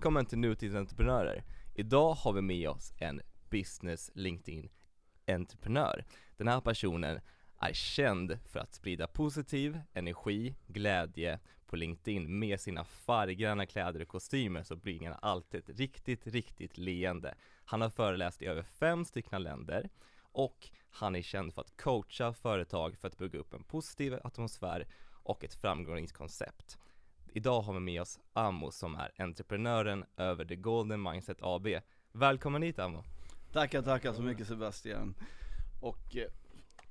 Välkommen till Nutidsentreprenörer. Idag har vi med oss en business LinkedIn-entreprenör. Den här personen är känd för att sprida positiv energi, glädje på LinkedIn med sina färggranna kläder och kostymer så bringar han alltid ett riktigt, riktigt leende. Han har föreläst i över fem stycken länder och han är känd för att coacha företag för att bygga upp en positiv atmosfär och ett framgångskoncept. Idag har vi med oss Amo som är entreprenören över The Golden Mindset AB. Välkommen hit Amo! Tackar, tackar så mycket Sebastian. Och eh,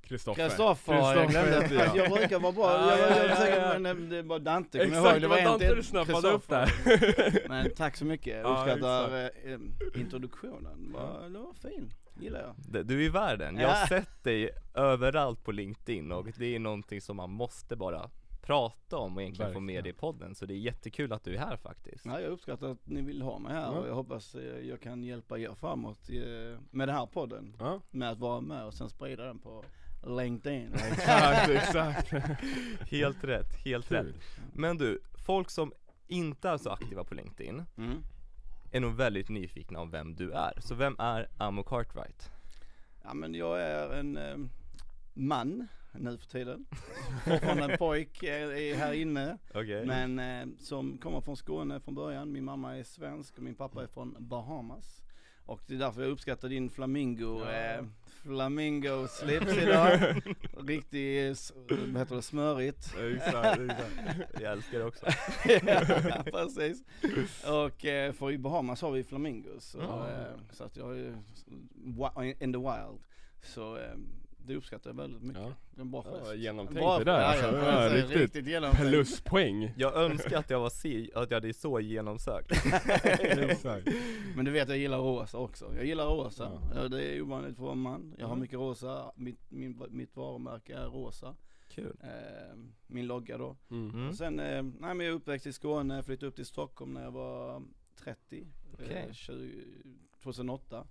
Kristoffer. Kristoffer har jag glömde. heter jag. Jag brukar vara bra, Ja, jag, jag, ja, jag, ja, ja. men det var Dante kommer jag ihåg. Exakt, Det var Dante du snappade upp Kristoffer. där. Men tack så mycket, jag Ja, uppskattar eh, introduktionen. Var, det var fin, gillar jag. Du är i världen, jag har Ja. sett dig överallt på LinkedIn och det är någonting som man måste bara prata om och egentligen få med Verkligen. i podden Så det är jättekul att du är här faktiskt Ja, jag uppskattar att ni vill ha mig här Ja. och jag hoppas eh, jag kan hjälpa er framåt eh, med den här podden. Ja, Med att vara med och sen sprida den på LinkedIn. exakt, exakt. Helt rätt, helt rätt Kul. Men du, folk som inte är så aktiva på LinkedIn Mm. är nog väldigt nyfikna om vem du är Så vem är Amo Cartwright? Ja men jag är en eh, man nu för tiden. Fortfarande en pojk är här inne. Okej Men eh, som kommer från Skåne från början. Min mamma är svensk och min pappa är från Bahamas. Och det är därför jag uppskattar din flamingo, Ja. eh, flamingo slips idag. Riktigt, vad heter det, smörigt. Exakt, exakt. Jag älskar det också ja, precis. Och eh, för i Bahamas har vi flamingos. Och, Ah. eh, så att jag är in the wild. Så eh, det uppskattar jag väldigt mycket. Ja. En bra Ja, gest. genomtänkt Bra- det där, ja, alltså. ja, Ja, precis. riktigt. riktigt genomtänkt. Pluspoäng. Jag önskar att jag var si, att jag hade så genomsökt Exakt. Men du vet jag gillar rosa också. Jag gillar rosa. Ja. Ja. Det är ovanligt för en man. Jag har Mm. mycket rosa. Mitt, min, mitt varumärke är rosa. Kul Eh, min logga då. Mm. mm. Och sen, eh, nej men jag är uppväxt i Skåne, flyttade upp till Stockholm när jag var 30. Okej. Eh, 20, 2008.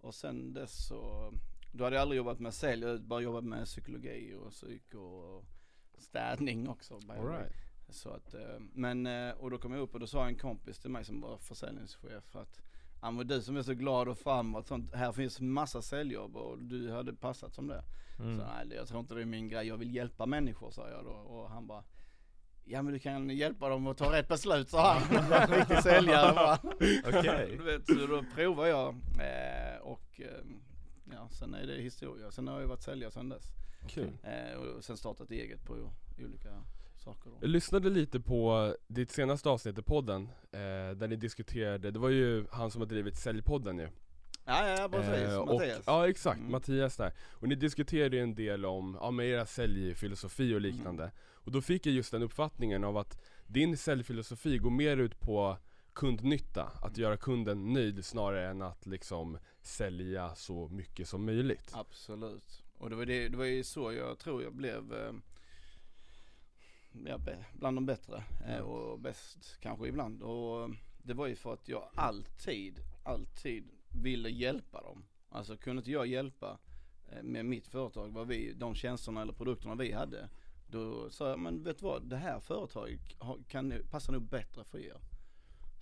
Och sen dess så, då hade jag aldrig jobbat med sälj, jag bara jobbat med psykologi och psyk och städning också. All right. Så att, eh, men, eh, och då kom jag upp och då sa en kompis till mig som var försäljningschef att Ja men du som är så glad och framåt sånt, här finns massa säljjobb och du hade passat som det. Mm. Så nej jag tror inte det är min grej, jag vill hjälpa människor sa jag då och han bara Ja men du kan hjälpa dem att ta rätt beslut sa han, riktig säljare va. Okej. Du vet, så då provar jag eh, och ja sen är det historia. Sen har jag varit säljare sen dess. Kul. Eh, och sen startat eget på olika saker då. Jag lyssnade lite på ditt senaste avsnitt i podden, eh, där ni diskuterade, det var ju han som har drivit Säljpodden ju Ja ja precis, Eh, och, Mattias. Ja exakt, Mm. Mattias där. Och ni diskuterade ju en del om, ja med era säljfilosofi och liknande. Mm. Och då fick jag just den uppfattningen av att din säljfilosofi går mer ut på kundnytta, att göra kunden nöjd snarare än att liksom sälja så mycket som möjligt. Absolut. Och det var, det, det var ju så jag tror jag blev eh, ja, bland de bättre eh, Ja. och bäst kanske ibland. Och det var ju för att jag alltid, alltid ville hjälpa dem. Alltså kunde inte jag hjälpa eh, med mitt företag, vad vi, de tjänsterna eller produkterna vi hade. Då sa jag, men vet du vad, det här företaget kan, passar nog bättre för er.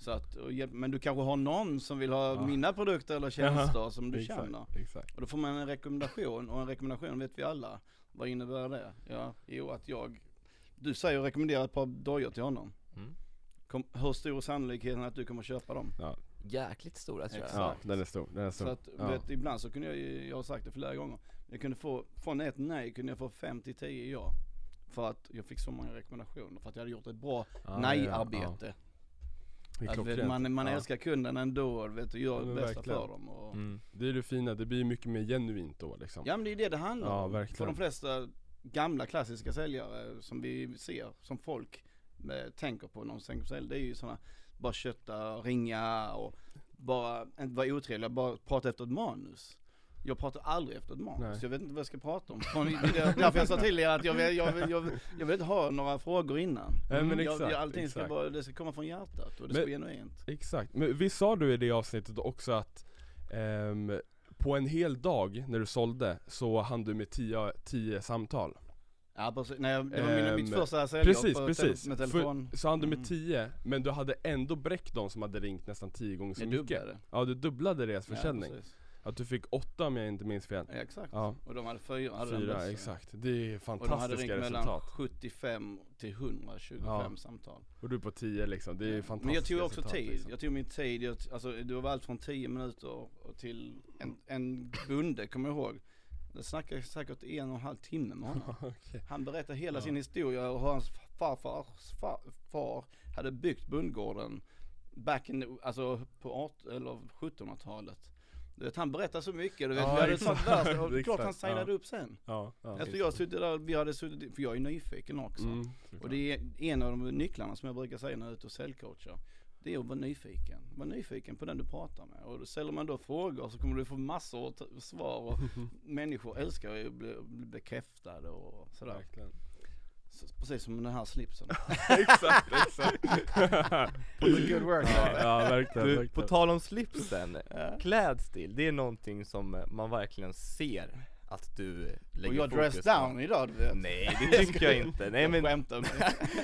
Så att, hjälp, men du kanske har någon som vill ha Ja. mina produkter eller tjänster som du exakt, känner. Exakt. Och då får man en rekommendation och en rekommendation vet vi alla. Vad innebär det? Ja, jo att jag, du säger att rekommendera ett par dojor till honom. Mm. Kom, hur stor är sannolikheten att du kommer köpa dem? Jäkligt stora tror jag Exakt. Ja, den är stor, den är Så stor. att, ja. vet, ibland så kunde jag ju, jag har sagt det flera gånger, jag kunde få, från ett nej kunde jag få 5 till 10 ja. För att jag fick så många rekommendationer, för att jag hade gjort ett bra Ja, nej-arbete. Ja, klockrent. man man Ja. älskar kunden ändå och vet, och gör Ja, det bästa verkligen. för dem. Och, mm. Det är det fina, det blir mycket mer genuint då liksom. Ja men det är det det handlar Ja, om. verkligen. För de flesta gamla klassiska säljare som vi ser, som folk eh, tänker på när de tänker på sälj, det är ju sådana, bara kötta, ringa och bara, inte vara otrevliga, bara prata efter ett manus. Jag pratar aldrig efter ett manus, jag vet inte vad jag ska prata om. Därför jag sa till er att jag vill, jag vill, jag vill, jag vill inte ha några frågor innan. Nej, men exakt, jag, allting ska exakt. bara, det ska komma från hjärtat och det Men- ska vara genuint. Exakt, men visst sa du i det avsnittet också att ehm, på en hel dag när du sålde så hann du med 10 10 samtal? Ja precis, nej det var min, mitt Ehm, första säljjobb Precis, på precis. Med För, telefon. så hann du med Mm. 10, men du hade ändå bräckt de som hade ringt nästan 10 gånger så Jag mycket dubblade. Ja du dubblade deras försäljning Ja. Att du fick 8 om jag inte minns fel ja exakt. Ja, Och de hade fyra, hade den fyra, bästa. exakt Det är Och de hade fantastiska ringt mellan resultat 75 till 125 Ja. samtal. Och du på 10 liksom, det är Ja. fantastiska Men jag tog också resultat, tid, liksom. jag tog min tid, jag, alltså det var allt från 10 minuter till en, en bonde, kommer jag ihåg. Det snackade jag säkert en och en halv timme med honom. Okej. Han berättade hela Ja. sin historia och hur hans farfars far, far hade byggt bondgården back in, alltså på 18, eller 1700-talet. Du vet han berättade så mycket, du vet Ja, vi hade sånt värst och klart han signade ja. upp sen. Ja, ja. Jag suttit där, vi hade suttit, för jag är nyfiken också. Mm, Och det är en av de nycklarna som jag brukar säga när jag är ute och säljcoachar. Det är att vara nyfiken. Var nyfiken på den du pratar med. Och då ställer man då frågor så kommer du få massor av svar och människor älskar att bli, bli bekräftade och sådär. Verkligen precis som den här slipsen. Exakt, exakt good work ja, ja, verkligen, Du, på verkligen. tal om slipsen, klädstil, det är någonting som man verkligen ser att du lägger Och jag dress på. down idag du vet. Nej det tycker jag inte, nej men Jag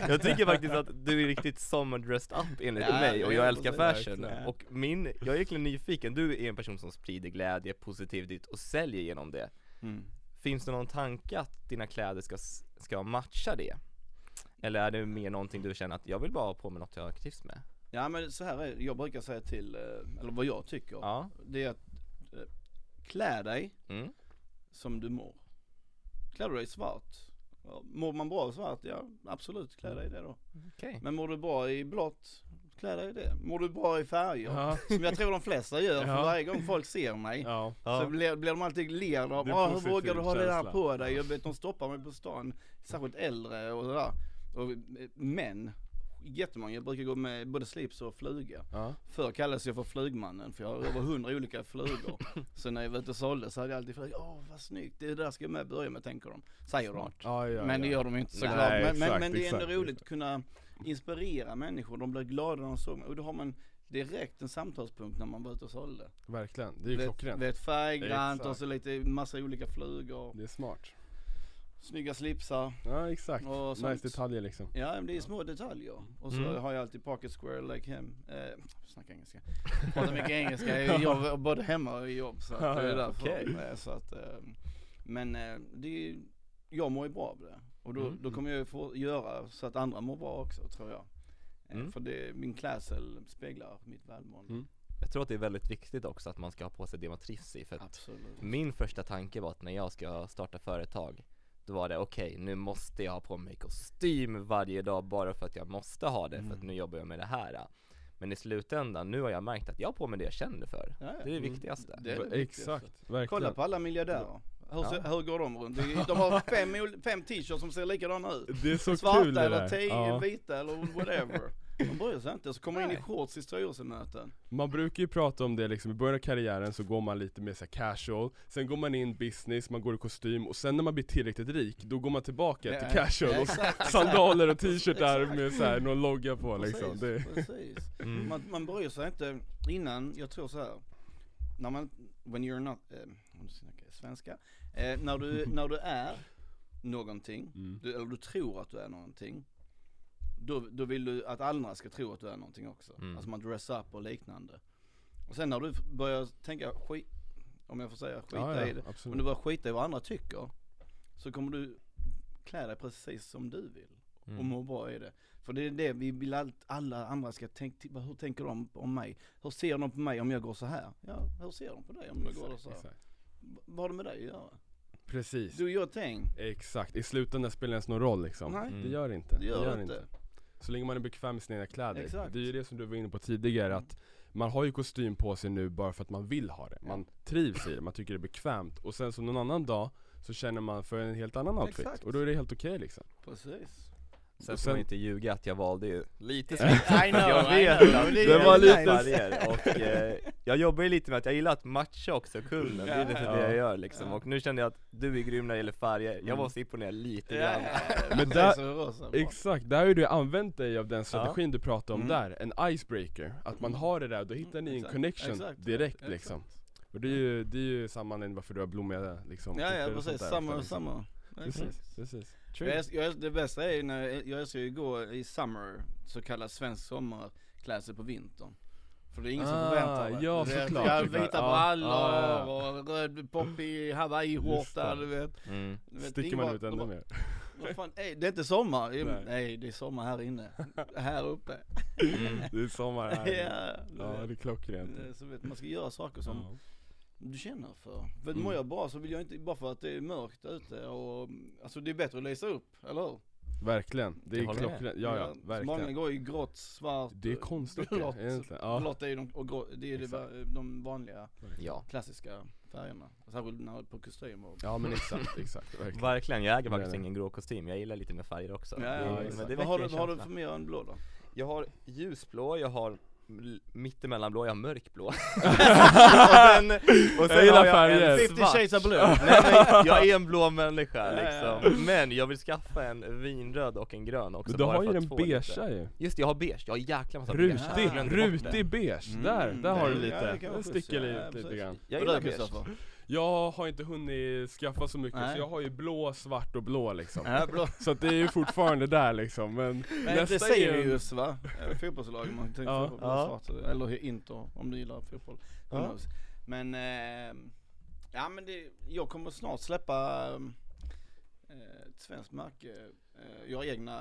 jag tycker faktiskt att du är riktigt summer dressed up enligt Ja, mig och ja, jag älskar fashion och min, jag är egentligen nyfiken, du är en person som sprider glädje, positivitet och säljer genom det Mm. Finns det någon tanke att dina kläder ska, ska matcha det? Eller är det mer någonting du känner att jag vill bara ha på mig något jag trivs med? Ja men så här är jag brukar säga till, eh, eller vad jag tycker. Ja, Det är att eh, klä dig mm. som du mår. Klär du dig svart, mår man bra svart, ja absolut klä dig i det då. okej Men mår du bra i blått, klä dig i det. Mår du bra i färger, Ja, som jag tror de flesta gör, för Ja. varje gång folk ser mig ja, så blir, blir de alltid ler av, ah, hur vågar du ha det där känsla." på dig? Jag vet de stoppar mig på stan, särskilt äldre och sådär. Och män, jättemånga, jag brukar gå med både slips och fluga. ja, Förr kallades jag för flugmannen för jag har över hundra olika flugor. Så när jag var ute och sålde så hade jag alltid frågat, åh vad snyggt, det där ska jag med börja med tänker de. Säger de. ja, ja men det gör de inte Nej, såklart. Men, men, exakt, men det är ändå exakt, roligt att kunna inspirera människor, de blir glada när de såg mig. Och då har man direkt en samtalspunkt när man var ute och sålde. Verkligen, det är ju klockrent Vet färggrant och så lite, massa olika flugor, Det är smart snygga slipsar. Ja exakt, Och sånt. nice detaljer liksom Ja men det är små detaljer. Och så Mm. har jag alltid pocket square like him. Eh, snacka engelska. Pratar mycket engelska, jag både hemma och i jobb. Så att det är därför. okej. Eh, Så att, eh, men eh, det är, jag mår ju bra av det. Och då, Mm. då kommer jag ju få göra så att andra mår bra också tror jag. Eh, Mm. För det, min klädsel speglar mitt välmående. Mm. jag tror att det är väldigt viktigt också att man ska ha på sig det man trivs i för att Absolut. Min första tanke var att när jag ska starta företag Då var det okej, nu måste jag ha på mig kostym varje dag bara för att jag måste ha det för att Mm. nu jobbar jag med det här Men i slutändan, nu har jag märkt att jag har på mig det jag känner för Ja, ja. Det är det Mm. viktigaste Det är det viktigaste. Exakt, verkligen Kolla på alla miljardärer. Hur, Ja. hur går de runt? De har fem, fem t-shirts som ser likadana ut. Det är så Svarta kul det eller tio, ja. vita eller whatever. De bryr sig inte, så kommer in i shorts i styrelsemöten. Man brukar ju prata om det liksom, i början av karriären så går man lite mer så casual Sen går man in business, man går i kostym och sen när man blir tillräckligt rik, då går man tillbaka Ja, till casual ja, och exakt, exakt. sandaler och t-shirtar med så här, någon logga på liksom Precis, det, precis. mm. Man, man bryr sig inte innan, jag tror så här. När man, when you're not, eh, om du snackar svenska. Eh, när, du, när du är någonting, mm. du, eller du tror att du är någonting. Då, då vill du att andra ska tro att du är någonting också. Mm. Alltså man dress up och liknande. Och sen när du börjar tänka skit, om jag får säga skita ja, i ja, det. Om absolut du börjar skita i vad andra tycker. Så kommer du klä dig precis som du vill och Mm. må bra i det. För det är det vi vill att alla andra ska tänka, hur tänker de om mig? Hur ser de på mig om jag går så här? Ja, hur ser de på dig om du går så här? exakt. Vad har det med dig att göra? Precis, Do your thing. exakt, i slutändan spelar det ens någon roll liksom Nej, Mm. Det gör det inte, det gör det inte. Så länge man är bekväm med sina egna kläder Exakt. Det är ju det som du var inne på tidigare att Man har ju kostym på sig nu bara för att man vill ha det, man trivs i det, man tycker det är bekvämt och sen så någon annan dag så känner man för en helt annan outfit Exakt. och då är det helt okej liksom Precis. Sen ska man inte ljuga att jag valde ju lite I know, Jag I vet know. Det var lite- och eh, jag jobbar ju lite med att jag gillar att matcha också kunden, det är lite Ja. det jag gör liksom Ja. och nu kände jag att du är grym när det gäller färger, jag Mm. måste imponera lite Ja, grann. Men där-. Exakt, där har ju du använt dig av den strategin du pratade om Mm. där, en icebreaker Att man har det där, då hittar ni en Exakt, connection exakt, direkt exakt. liksom Och det är ju, det är ju samma anledning varför du har blommiga liksom Ja ja precis, där, samma, liksom- samma. Precis, precis. Jag True. jag det bästa är ju när, jag älskar ju gå i summer, så kallad svensk sommarklädsel på vintern. För det är ingen som Ah, förväntar sig. ja, såklart, ja, såklart. Vita brallor ja, och röd poppig hawaiiskjorta du vet. Mm. Du vet, Sticker man ut ännu mer. Vad fan, ey, det är inte sommar. Nej. Nej. det är sommar här inne. här uppe. Mm. Det är sommar här. ja, Ja, det är klockrent. Så vet, man ska göra saker som Ja. Du känner för. För Mm. mår jag bra så vill jag inte, bara för att det är mörkt ute och, alltså det är bättre att lysa upp, eller hur? Verkligen, det Jag är klockrent. Ja, ja, Många verkligen. går i grått, svart, Det är konstigt blått. egentligen. Ja. Blått är ju de, och grå, det är Exakt. de vanliga Ja, klassiska färgerna. Särskilt när på kostym och Ja men exakt, exakt, verkligen. verkligen. Jag äger faktiskt ingen grå kostym, jag gillar lite mer färger också. Ja, ja, Ja, men det vad, har du, har du för mer än blå då? Jag har ljusblå, jag har l- mittemellanblå, jag har mörkblå och sen, och sen Jag gillar har jag färger. en 50 svart shades of blue. Nej men jag är en blå människa liksom, men jag vill skaffa en vinröd och en grön också Men du bara har ju för att den få lite. ju. Just det, jag har beige, jag har jäkla massa Rutig, beige Jag glömde bort det. rutig beige. Mm, där, där har du det- lite. ja, det sticker lite precis. grann. Jag gillar beige? Jag har inte hunnit skaffa så mycket Nej. så jag har ju blå, svart och blå liksom. Ja, blå. Så att det är ju fortfarande där liksom men Men nästa det är ju Sirius va? Eh, Fotbollslag man tänker Ja. fotboll, Ja. svart, eller Inter om du gillar fotboll. Ja. Men, eh, ja men det, jag kommer snart släppa eh, ett svenskt märke. Eh, jag har egna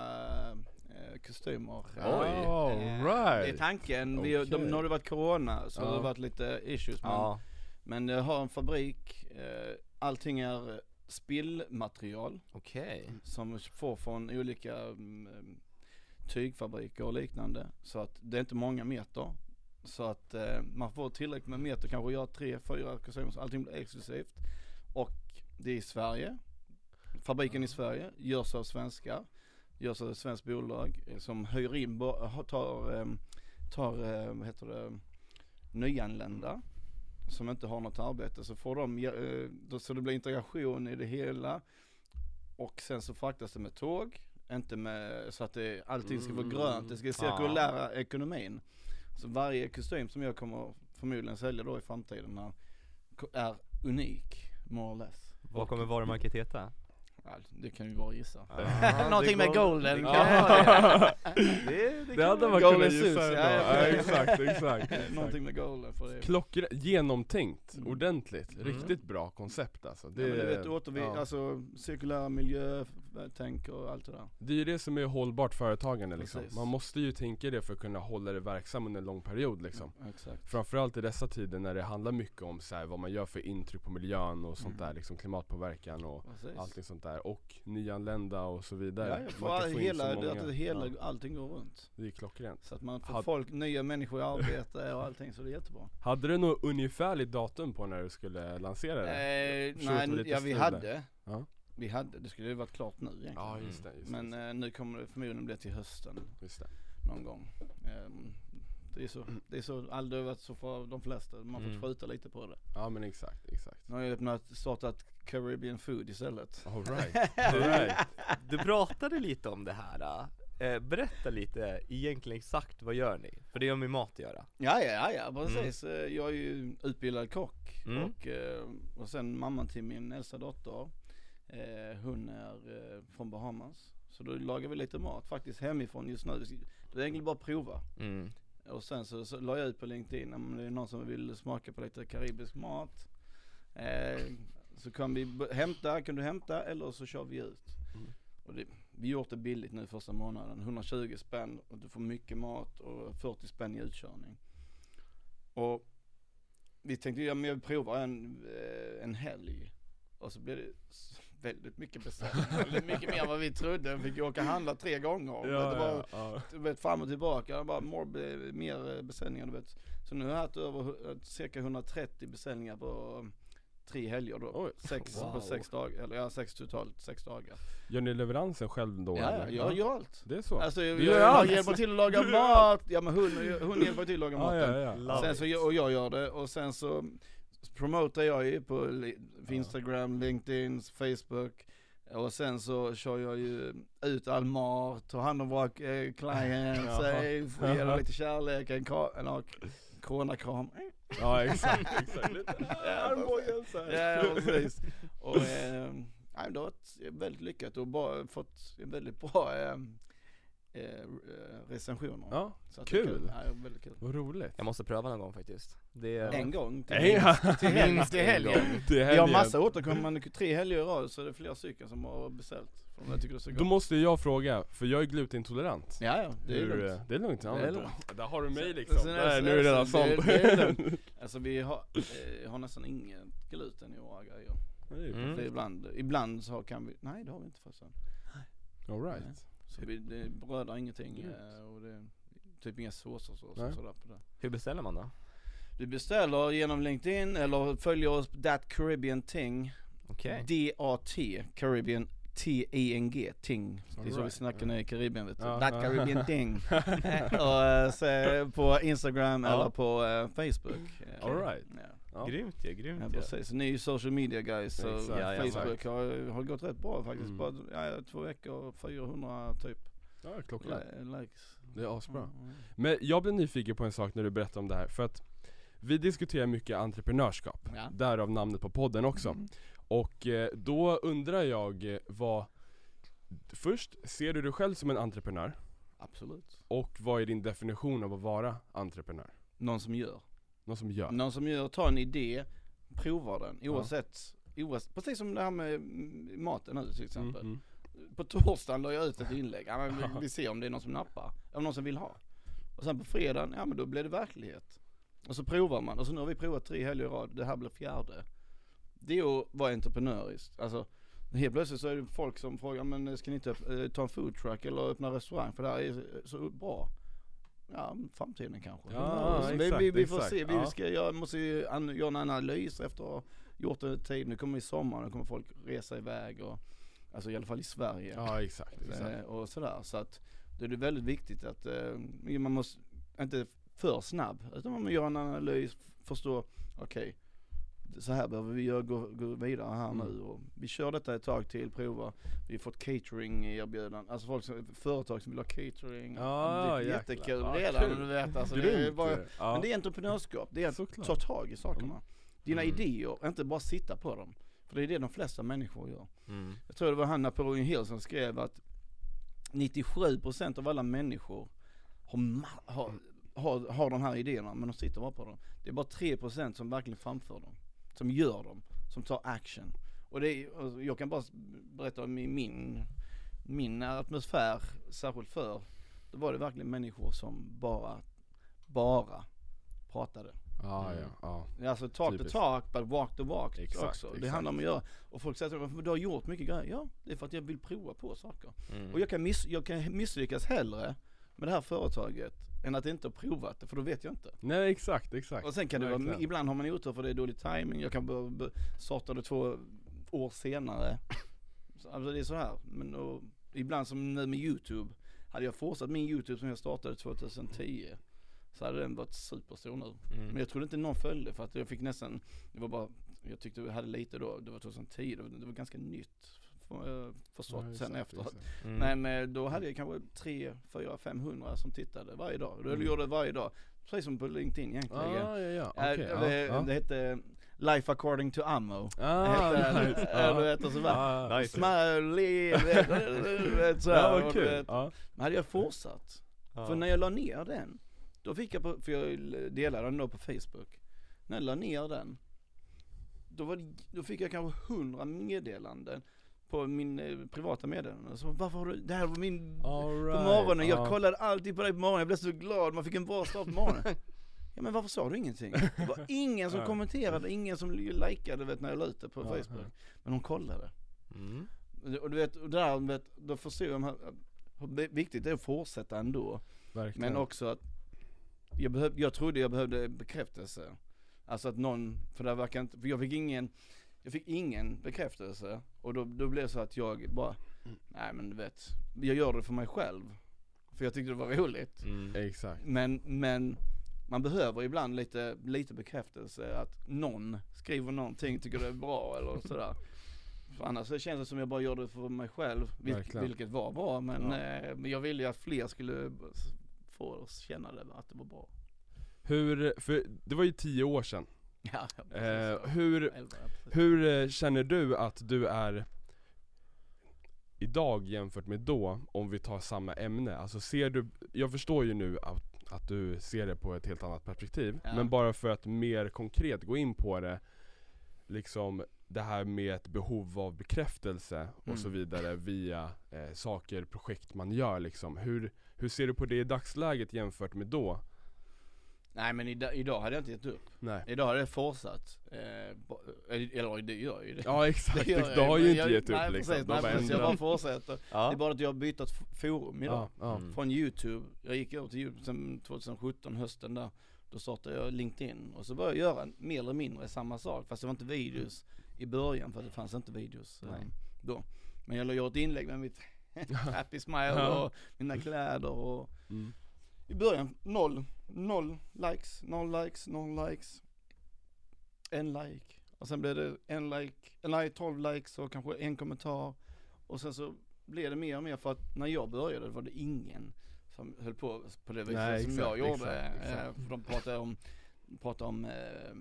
eh, kostymer. Oj. Eh, All Det är right. tanken. Vi, de, Okej. nu har det varit corona så Ja. har det varit lite issues. Men, Ja, men jag har en fabrik, eh, allting är spillmaterial okej som får från olika mm, tygfabriker och liknande. Så att det är inte många meter. Så att eh, man får tillräckligt med meter, kanske göra tre, fyra kostymer, så allting blir exklusivt. Och det är i Sverige. Fabriken i Sverige görs av svenskar. Görs av ett svenskt bolag eh, som hyr in, tar, tar vad heter det, nyanlända som inte har något arbete så får de, eh, så det blir integration i det hela. Och sen så fraktas det med tåg, inte med, så att det, allting ska vara Mm. grönt, det ska cirkulära ekonomin. Så varje kostym som jag kommer förmodligen sälja då i framtiden är unik, more or less. Vad kommer varumärket heta? Det kan ju bara gissa. Ah, Någonting det med golden. det kan säga. Det, det, Det hade man kunnat gissa ja, Ja, exakt, exakt. Någonting med golden för det. Klockren, genomtänkt, Mm. ordentligt, Mm. riktigt bra koncept alltså. Det, ja, men du vet, återvi- ja. alltså cirkulära miljötänk och allt det där. det är ju det som är hållbart företagande liksom. Precis. Man måste ju tänka det för att kunna hålla det verksam under en lång period liksom. Ja, exakt. Framförallt i dessa tider när det handlar mycket om så här, vad man gör för intryck på miljön och sånt Mm. där liksom, klimatpåverkan och Precis. allting sånt där. Och nyanlända och så vidare. Ja, ja, för all, hela, att hela, Ja, allting går runt. det är klockrent. Så att man får Had- folk, nya människor i arbete och allting så det är jättebra. Hade du något ungefärligt datum på när du skulle lansera det? Eh, nej, ja vi hade. Ja. Vi hade, det skulle ju varit klart nu egentligen. Ja just det, just Men det. eh, nu kommer det förmodligen bli till hösten Just det. någon gång. Ehm, det är så, det är så, aldrig varit så för de flesta. Man fått Mm. skjuta lite på det. Ja men exakt, exakt. Nu har jag öppnat, startat Caribbean Food istället. Alright, alright. Du pratade lite om det här, eh, berätta lite egentligen exakt vad gör ni? För det har med mat att göra Ja, ja, ja, precis. Eh, Jag är ju utbildad kock Mm. och, eh, och sen mamman till min äldsta dotter, eh, hon är från Bahamas. Så då lagar vi lite mat faktiskt hemifrån just nu. Det är egentligen bara att prova. mm. Och sen så, så la jag ut på LinkedIn om det är någon som vill smaka på lite karibisk mat. Eh, så kan vi hämta, kan du hämta eller så kör vi ut. Mm. Och det, vi har gjort det billigt nu första månaden. 120 spänn och du får mycket mat och 40 spänn i utkörning. Och vi tänkte, ja men jag provar en, eh, en helg. Och så blev det väldigt mycket beställningar. Mycket mer än vad vi trodde. Vi fick åka och handla tre gånger. det Ja, var, ja, ja. vet fram och tillbaka, bara more, mer beställningar du vet. Så nu har jag haft över eh, cirka 130 beställningar på tre helger då. Oj, Sex wow. på sex dagar, eller ja sex totalt, sex dagar. Gör ni leveransen själv då Ja, eller? jag gör allt. Det är så? Alltså jag, jag, gör jag hjälper till att laga mat, ja men hon, hon hjälper till att laga ja, maten. ja, ja. Love Sen så, jag- och jag gör det och sen så promotar jag ju på Instagram, LinkedIn, Facebook. Och sen så kör jag ju ut all mat, tar hand om våra eh, clients, eh, får ge dem lite kärlek, en, kra- en ja, coronakram. Ja exakt, exakt. Lite armbågen så här. Ja, ja, precis. Och, eh, Nej, det har varit väldigt lyckat och bara fått väldigt bra eh, eh, recensioner. Ja, Så att det är kul. Ja, väldigt kul. vad roligt. Jag måste pröva någon gång faktiskt. Det är En gång till, Ja. till, helgen, Minst till en helgen. Vi har helgen. massa återkommande, tre helger i rad så är det flera stycken som har beställt. För jag tycker det är så Då gott. måste jag fråga, för jag är glutenintolerant. Ja, ja, det är Hur, lugnt. eh, Det är lugnt, ja, Det är då- lugnt. Där har du mig Så- liksom. så- Där, så- nu är det redan så- sånt. det- det är lugnt. Alltså vi har, eh, har nästan ingen gluten i våra grejer. Mm. Ibland, ibland så kan vi, nej det har vi inte förresten. All right. Så vi, det brödar ingenting eh, och det är typ inga såser så, så, Nej. sådär på det. Hur beställer man då? Du beställer genom LinkedIn eller följer oss på That Caribbean Ting. Okej. D-A-T, Caribbean T-I-N-G, Ting. Det är så vi Alright, snackar nere i Karibien vet du. Ja, That. Caribbean Ting. och, eh, så, på Instagram Ja. eller på eh, Facebook. Eh, All right. Ja. Ja. Grymt ja, grymt Ja precis, ju social media guys så Facebook har, har gått rätt bra faktiskt. Mm. Bara två veckor, 400 typ Ja, klockrent. li- likes. Det är asbra. Mm. Men jag blev nyfiken på en sak när du berättade om det här, för att vi diskuterar mycket entreprenörskap, Ja. därav namnet på podden också. Mm. Och eh, då undrar jag eh, vad, först, ser du dig själv som en entreprenör? Absolut. Och vad är din definition av att vara entreprenör? Någon som gör. Någon som gör? Någon som gör, tar en idé, provar den oavsett, oavsett precis som det här med mm, maten nu till Mm, exempel. mm. På torsdagen la jag ut ett inlägg, ja, men vi, vi ser om det är någon som nappar, om någon som vill ha. Och sen på fredagen, ja men då blir det verklighet. Och så provar man, och så nu har vi provat tre helger i rad, det här blir fjärde. Det är att vara entreprenöriskt, alltså Helt plötsligt så är det folk som frågar, men ska ni inte eh, ta en foodtruck eller öppna restaurang för det här är så bra? Ja, framtiden kanske. Ja, vi, exakt, vi, vi får exakt. se, vi Ja. ska göra, måste ju göra en analys efter att ha gjort en tid. Nu kommer vi sommar, nu kommer folk resa iväg och, alltså i alla fall i Sverige. Ja exakt, Eh, exakt. och sådär. Så att då är det väldigt viktigt att eh, man måste, inte för snabb, utan man måste göra en analys, förstå, okej, så här behöver vi göra, gå, gå vidare här Mm. nu och vi kör detta ett tag till, prova. Vi har fått catering erbjudanden, alltså folk som, företag som vill ha catering. Ja, det är jättekul Ja, redan, kul. du vet alltså. Det är bara, ja. men det är entreprenörskap, det är att Såklart. ta tag i sakerna. Mm. Dina Mm. idéer, inte bara sitta på dem. För det är det de flesta människor gör. Mm. Jag tror det var han Napoleon Hill som skrev att 97% av alla människor har, har, har, har de här idéerna men de sitter bara på dem. Det är bara 3% som verkligen framför dem. Som gör dem, som tar action. Och det är, jag kan bara berätta om i min, min atmosfär, särskilt för, då var det verkligen människor som bara, bara pratade. Ja, Mm. ja, ja. Alltså talk Typiskt. the talk but walk the walk Exakt, också. Det exakt. handlar om att göra. Och folk säger "Men du har gjort mycket grejer. Ja, det är för att jag vill prova på saker. Mm. Och jag kan, miss, jag kan misslyckas hellre med det här företaget än att inte ha provat det, för då vet jag inte. Nej exakt, exakt. Och sen kan det vara, ibland har man otur för det är dålig timing. jag kan starta det två år senare. Så, Alltså det är så här. Men och, ibland som nu med YouTube, hade jag fortsatt min YouTube som jag startade 2010 så hade den varit superstor nu. Mm. Men jag trodde inte någon följde för att jag fick nästan, det var bara, jag tyckte vi hade lite då, det var 2010, det var, det var ganska nytt. Förstått Ja, sen efteråt. exakt. Mm. Men eh, då hade jag kanske 3, 4, 500 som tittade varje dag. Då Mm. gjorde det varje dag. Precis som på LinkedIn egentligen. Ah, ja, ja, Eh, okej. det, ja, ja. det hette Life according to ammo. Ah, det hette, nice. eh, du vet och så bara, Ah, Nice. vet så här, Ja. Men hade jag fortsatt, för när jag la ner den, då fick jag på, för jag delade den då på Facebook. När jag la ner den, då, var det, då fick jag kanske 100 meddelanden på min eh, privata meddelande. Så varför har du, det här var min, All på right. morgonen, jag ja. kollade alltid på dig på morgonen, jag blev så glad, man fick en bra start på morgonen. Ja men varför sa du ingenting? Det var ingen som kommenterade, ingen som likade vet, när jag la ut det på Facebook. Men hon kollade. Mm. Och du vet, och där, vet, då förstod jag hur viktigt det är att fortsätta ändå. Verkligen. Men också att jag, behöv, jag trodde jag behövde bekräftelse. Alltså att någon, för det verkar inte, för jag fick ingen, jag fick ingen bekräftelse. Och då, då blev det så att jag bara, nej men du vet, jag gör det för mig själv. För jag tyckte det var roligt. Mm. Exakt. Men, men man behöver ibland lite, lite bekräftelse att någon skriver någonting, tycker det är bra eller sådär. För annars så känns det som jag bara gör det för mig själv, vil, Verkligen. vilket var bra men, Ja. eh, men jag ville ju att fler skulle få oss känna det, att det var bra. Hur, för det var ju tio år sedan. Ja, Eh, hur, hur eh, känner du att du är idag jämfört med då, om vi tar samma ämne? Alltså ser du, jag förstår ju nu att, att du ser det på ett helt annat perspektiv, Ja. men bara för att mer konkret gå in på det, liksom det här med ett behov av bekräftelse och Mm. så vidare via eh, saker, projekt man gör liksom. Hur, hur ser du på det i dagsläget jämfört med då? Nej men idag, idag hade jag inte gett upp. Nej. Idag hade jag fortsatt. Eh, bo- eller det gör ju det. Ja exakt, Det gör du har ju inte jag- gett upp nej, liksom. Precis, nej, precis, jag bara fortsätter. Det Ja. är bara att jag har bytt forum idag. Ja, ja. Mm. Från youtube, jag gick över till youtube sen 2017, hösten där. Då startade jag LinkedIn och så började jag göra mer eller mindre samma sak. Fast det var inte videos i början för det fanns inte videos eh, Nej. då. Men jag gjorde ett inlägg med mitt happy smile och mina kläder och Mm. I början noll, noll likes, noll likes, noll likes. En like. Och sen blev det en like, nej 12 likes och kanske en kommentar. Och sen så blev det mer och mer för att när jag började var det ingen som höll på på det viset som exakt, jag gjorde. exakt, exakt. Eh, för de pratade om, pratade om eh,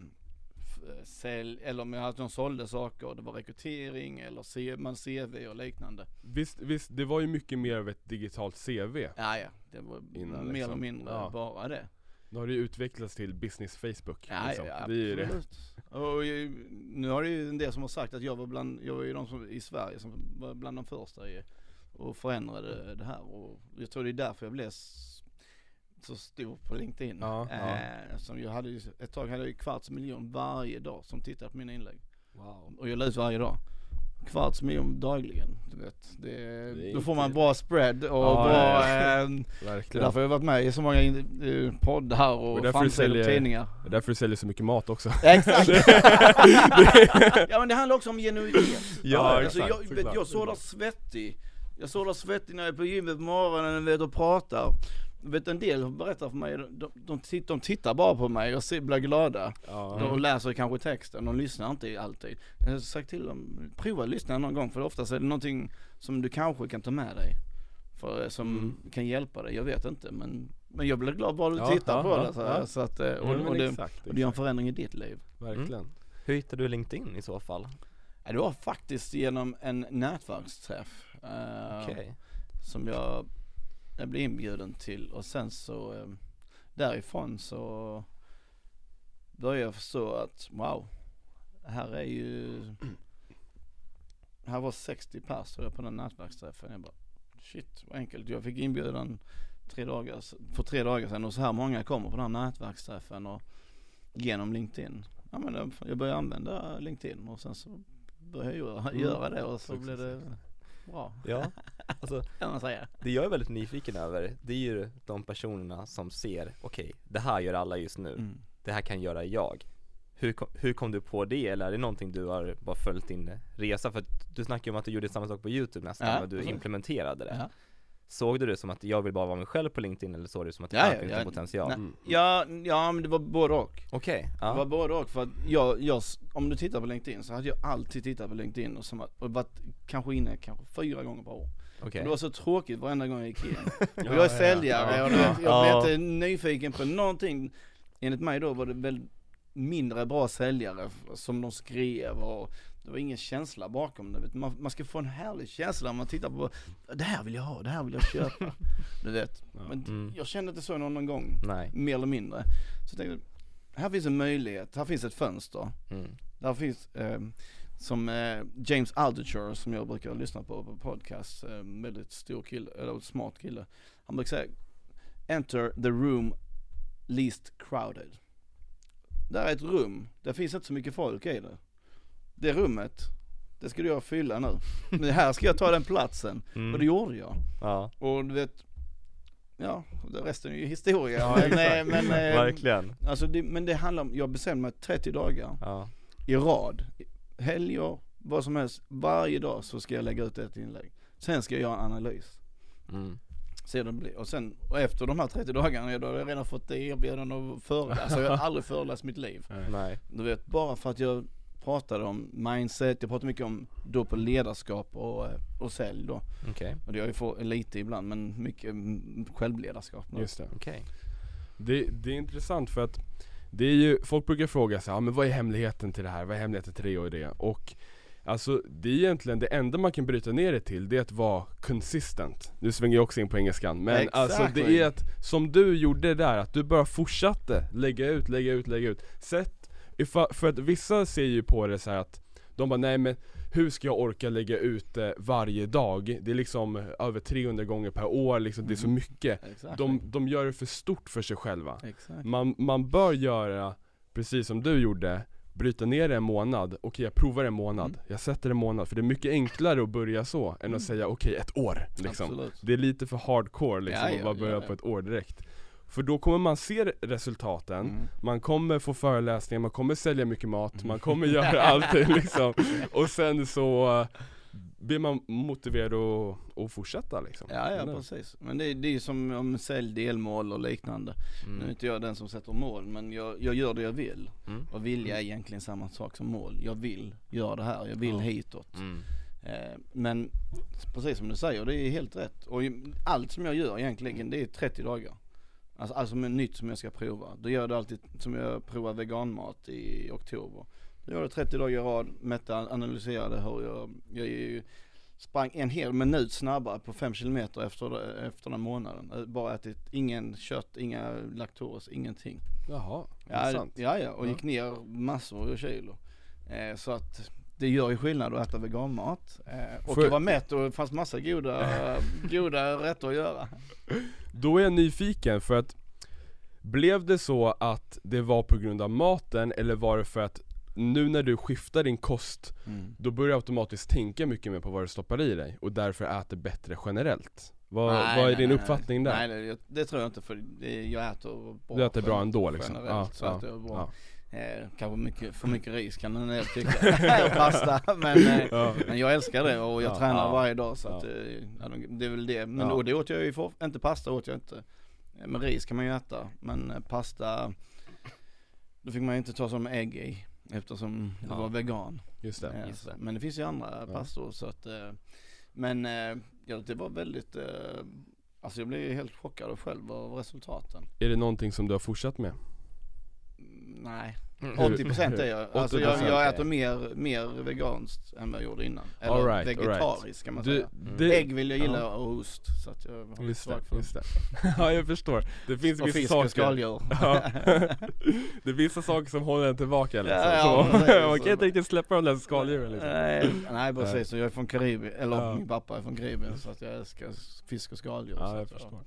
sälj, eller om att de sålde saker, det var rekrytering eller man CV och liknande. Visst, visst, det var ju mycket mer av ett digitalt CV. Ja, ja, det var Innan mer liksom. eller mindre Ja. bara det. Nu har det ju utvecklats till business Facebook Ja, liksom. ja, Det är ju det. Och nu har det ju en del som har sagt att jag var bland, jag var ju de som i Sverige som var bland de första i, och förändrade det här och jag tror det är därför jag blev så stor på LinkedIn. Ja, ja. eh, som jag hade ett tag hade jag kvarts miljon varje dag som tittade på mina inlägg. Wow. Och jag la ut varje dag. Kvarts miljon dagligen, du vet. Det, Det då får man bra spread och Ja, bra, eh, Verkligen. därför jag har varit med i så många eh, poddar Och och framsidor och tidningar. Det är därför du säljer så mycket mat också. Exakt! ja men det handlar också om genuinitet. Ja, alltså, exakt, jag, såklart, jag såklart. svettig. Jag där svettig när jag är på gymmet på morgonen vet, och pratar. Vet en del berättar för mig, de, de, tittar, de tittar bara på mig och ser, blir glada. Ja. De läser kanske texten, de lyssnar inte alltid. Jag har sagt till dem, prova att lyssna någon gång för oftast är det någonting som du kanske kan ta med dig. För, som Mm. kan hjälpa dig, jag vet inte men, men jag blir glad bara du Ja, tittar ja, på ja, det så, ja. så att, eh, och, Ja, men och, det, exakt, och det gör en förändring i ditt liv. Verkligen. Hur hittade du LinkedIn i så fall? Det var faktiskt genom en nätverksträff eh, Okej. som jag, jag blev inbjuden till och sen så eh, därifrån så började jag förstå att wow, här är ju, här var 60 pers på den nätverksträffen. Jag bara shit vad enkelt. Jag fick inbjudan tre dagar, för tre dagar sedan och så här många kommer på den här nätverksträffen och genom LinkedIn. Ja men jag- började använda LinkedIn och sen så började jag göra, Mm. göra det och så Successivt. blev det bra Ja, alltså kan man säga. det jag är väldigt nyfiken över, det är ju de personerna som ser, okej, det här gör alla just nu, Mm. det här kan göra jag. Hur kom, hur kom du på det, eller är det någonting du har bara följt din resa? För du snackade ju om att du gjorde samma sak på youtube nästan, Ja, och du implementerade det. Ja. Såg du det som att jag vill bara vara mig själv på LinkedIn, eller såg du det som att det Ja, här ja, ja. potential? Mm. Ja, ja men det var både och. Okej, Det var ja, både och för att jag, jag, om du tittar på LinkedIn så hade jag alltid tittat på LinkedIn och, som, och varit kanske inne kanske fyra gånger per år. okej. Det var så tråkigt varenda gång jag gick in. Och Ja, jag är ja, säljare ja. och jag Ja. blev inte nyfiken på någonting. Enligt mig då var det väl mindre bra säljare som de skrev och det var ingen känsla bakom det. Man, man ska få en härlig känsla när man tittar på, det här vill jag ha, det här vill jag köpa. Du vet. Ja. Men Mm. jag kände inte så någon, någon gång, Nej. mer eller mindre. Så jag tänkte, här finns en möjlighet, här finns ett fönster. Mm. Där finns, eh, som eh, James Altucher som jag brukar lyssna på på podcast, eh, väldigt stor kille, eller smart kille. Han brukar säga, enter the room least crowded. Det här är ett rum, det finns inte så mycket folk i det. Det rummet, det ska jag fylla nu. Men här ska jag ta den platsen. Mm. Och det gjorde jag. Ja, Och du vet, ja, det resten är ju historia. Ja, men, eh, men, eh, verkligen. Alltså det, men det handlar om, jag bestämde mig 30 dagar Ja, i rad. Helger, vad som helst. Varje dag så ska jag lägga ut ett inlägg. Sen ska jag göra en analys. mm. Och sen, och efter de här 30 dagarna, då har jag redan fått erbjudande att föreläsa. Alltså jag har aldrig föreläst mitt liv. nej. Du vet, bara för att jag pratade om mindset, jag pratade mycket om då på ledarskap och, eh, och sälj då. Okej, Och det har ju fått lite ibland, men mycket självledarskap. nu. Just det. okej. det. Det är intressant för att det är ju, folk brukar fråga sig, ja men vad är hemligheten till det här? Vad är hemligheten till det och det? Och Alltså det är egentligen det enda man kan bryta ner det till, det är att vara consistent Nu svänger jag också in på engelskan, men alltså Exactly. det är att, som du gjorde där, att du bara fortsatte lägga ut, lägga ut, lägga ut Sätt, ifa- för att vissa ser ju på det så att de bara nej men hur ska jag orka lägga ut det varje dag? Det är liksom över 300 gånger per år, liksom, det är så Mm. mycket Exakt. de, de gör det för stort för sig själva Exakt. man, man bör göra, precis som du gjorde, bryta ner det en månad, okej jag provar en månad, Mm. jag sätter en månad, för det är mycket enklare att börja så, än Mm. att säga okej ett år liksom. Absolut. Det är lite för hardcore liksom, Ja, ja, att bara börja ja, ja. på ett år direkt För då kommer man se resultaten, Mm. man kommer få föreläsningar, man kommer sälja mycket mat, Mm. man kommer göra allting liksom Och sen så eh, blir man motiverad att, att fortsätta liksom Ja, ja precis. Men det, är- det är ju som om sälj delmål och liknande. Nu är Mm. inte jag den som sätter mål men jag, jag gör det jag vill. Mm. Och vilja är egentligen samma sak som mål. Jag vill göra det här, jag vill Ja. hitåt. Mm. Eh, men precis som du säger, det är helt rätt. Och allt som jag gör egentligen det är 30 dagar. Alltså allt som är nytt som jag ska prova. Då gör jag det alltid som jag provar veganmat i oktober. Då gör det 30 dagar i rad, mätte, analyserade hur jag, jag ju, sprang en hel minut snabbare på 5 kilometer efter, efter den månaden. Eh, Bara ätit ingen kött, inga laktos, ingenting. Jaha, Ja, intressant ja, ja, och gick ner massor av kilo. Eh, så att det gör ju skillnad att äta veganmat. Eh, och jag var mätt och det fanns massa goda, goda rätter att göra. Då är jag nyfiken för att Blev det så att det var på grund av maten eller var det för att nu när du skiftar din kost Då börjar du automatiskt tänka mycket mer på vad du stoppar i dig och därför äter bättre generellt Vad, Nej, vad är nej, din nej, uppfattning där? Nej, det, det tror jag inte för det, jag äter bra. du äter bra ändå liksom? Generellt så äter jag bra. ja. Eh, kanske mycket, för mycket ris kan en del tycka, och pasta. Men, eh, Ja. men jag älskar det och jag Ja. tränar Ja. varje dag så att, eh, det är väl det. Men då, det åt jag ju för, inte pasta åt jag inte. Eh, Men ris kan man ju äta, men eh, pasta, då fick man ju inte ta som ägg i eftersom det var vegan. Just det Eh, just det. Men det finns ju andra pastor så att, men ja, det var väldigt, alltså jag blev helt chockad själv av resultaten. Är det någonting som du har fortsatt med? Nej. 80% är jag. Alltså jag, 80%, jag äter mer, mer veganskt än vad jag gjorde innan. Eller All right, all right. vegetariskt kan man Du, säga. det, Ägg vill jag gilla Ja. och ost så att jag har lite Just det, svagt för. just det Ja jag förstår, det finns Och vissa fisk saker och skaldjur. Ja. Det är vissa saker som håller en tillbaka liksom, Ja, ja, så, precis. man kan inte riktigt släppa de där skaldjuren liksom Nej, nej precis, jag är från Karibien, eller Ja. min pappa är från Karibien så att jag älskar fisk och skaldjur. så Ja jag att förstår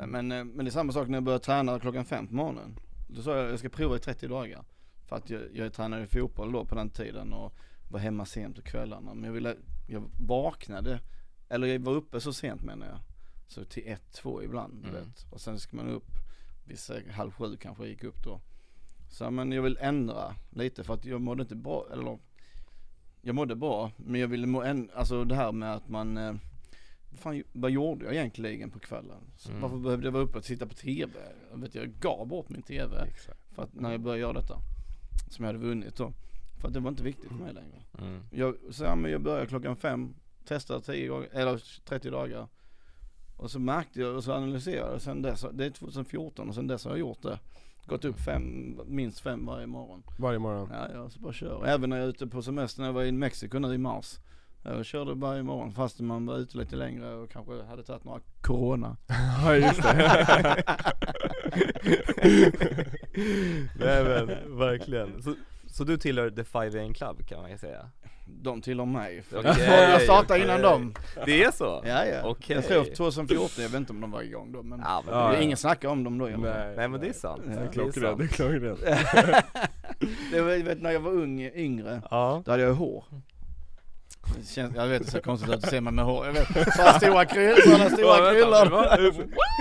Eh, Men, eh, men det är samma sak när jag började träna klockan fem på morgonen. Då sa jag att jag ska prova i 30 dagar. För att jag, jag tränade fotboll då på den tiden och var hemma sent på kvällarna. Men jag ville, jag vaknade, eller jag var uppe så sent menar jag. Så till ett, två ibland Mm. vet. Och sen ska man upp, vid se- halv sju kanske jag gick upp då. Så men jag vill ändra lite för att jag mådde inte bra, eller jag mådde bra men jag ville må en, alltså det här med att man eh, Fan, vad gjorde jag egentligen på kvällen? Mm. Varför behövde jag vara uppe och titta på TV? Jag, vet, jag gav bort min TV Exakt. för att när jag började göra detta Som jag hade vunnit då För att det var inte viktigt för mig längre Mm. Jag, så ja, men jag började klockan fem Testade 10 gånger, eller 30 dagar Och så märkte jag och så analyserade jag sen dess, det är 2014 och sen dess har jag gjort det Gått upp fem, minst fem varje morgon Varje morgon Ja, jag så bara kör. Även när jag är ute på semester när jag var i Mexiko nu i mars. Jag körde varje morgon fast man var ute lite längre och kanske hade tagit några corona. Ja just det Nej men, verkligen. Så, så du tillhör The 5 AM Club kan man ju säga? De tillhör mig. För Okej, jag startade innan dem. Det är så? Ja ja. Okej. Jag tror 2014, jag vet inte om de var igång då men Ja, men Ja, ingen snackar om dem då. Nej, Nej men det är sant. Ja. Klockrent, sant. det är klockrent Det var, vet när jag var ung, yngre, Ja. då hade jag hår. Det känns, jag vet det ser konstigt ut att se mig med hår, jag vet. Sådana stora kryllor, sådana stora kryllor.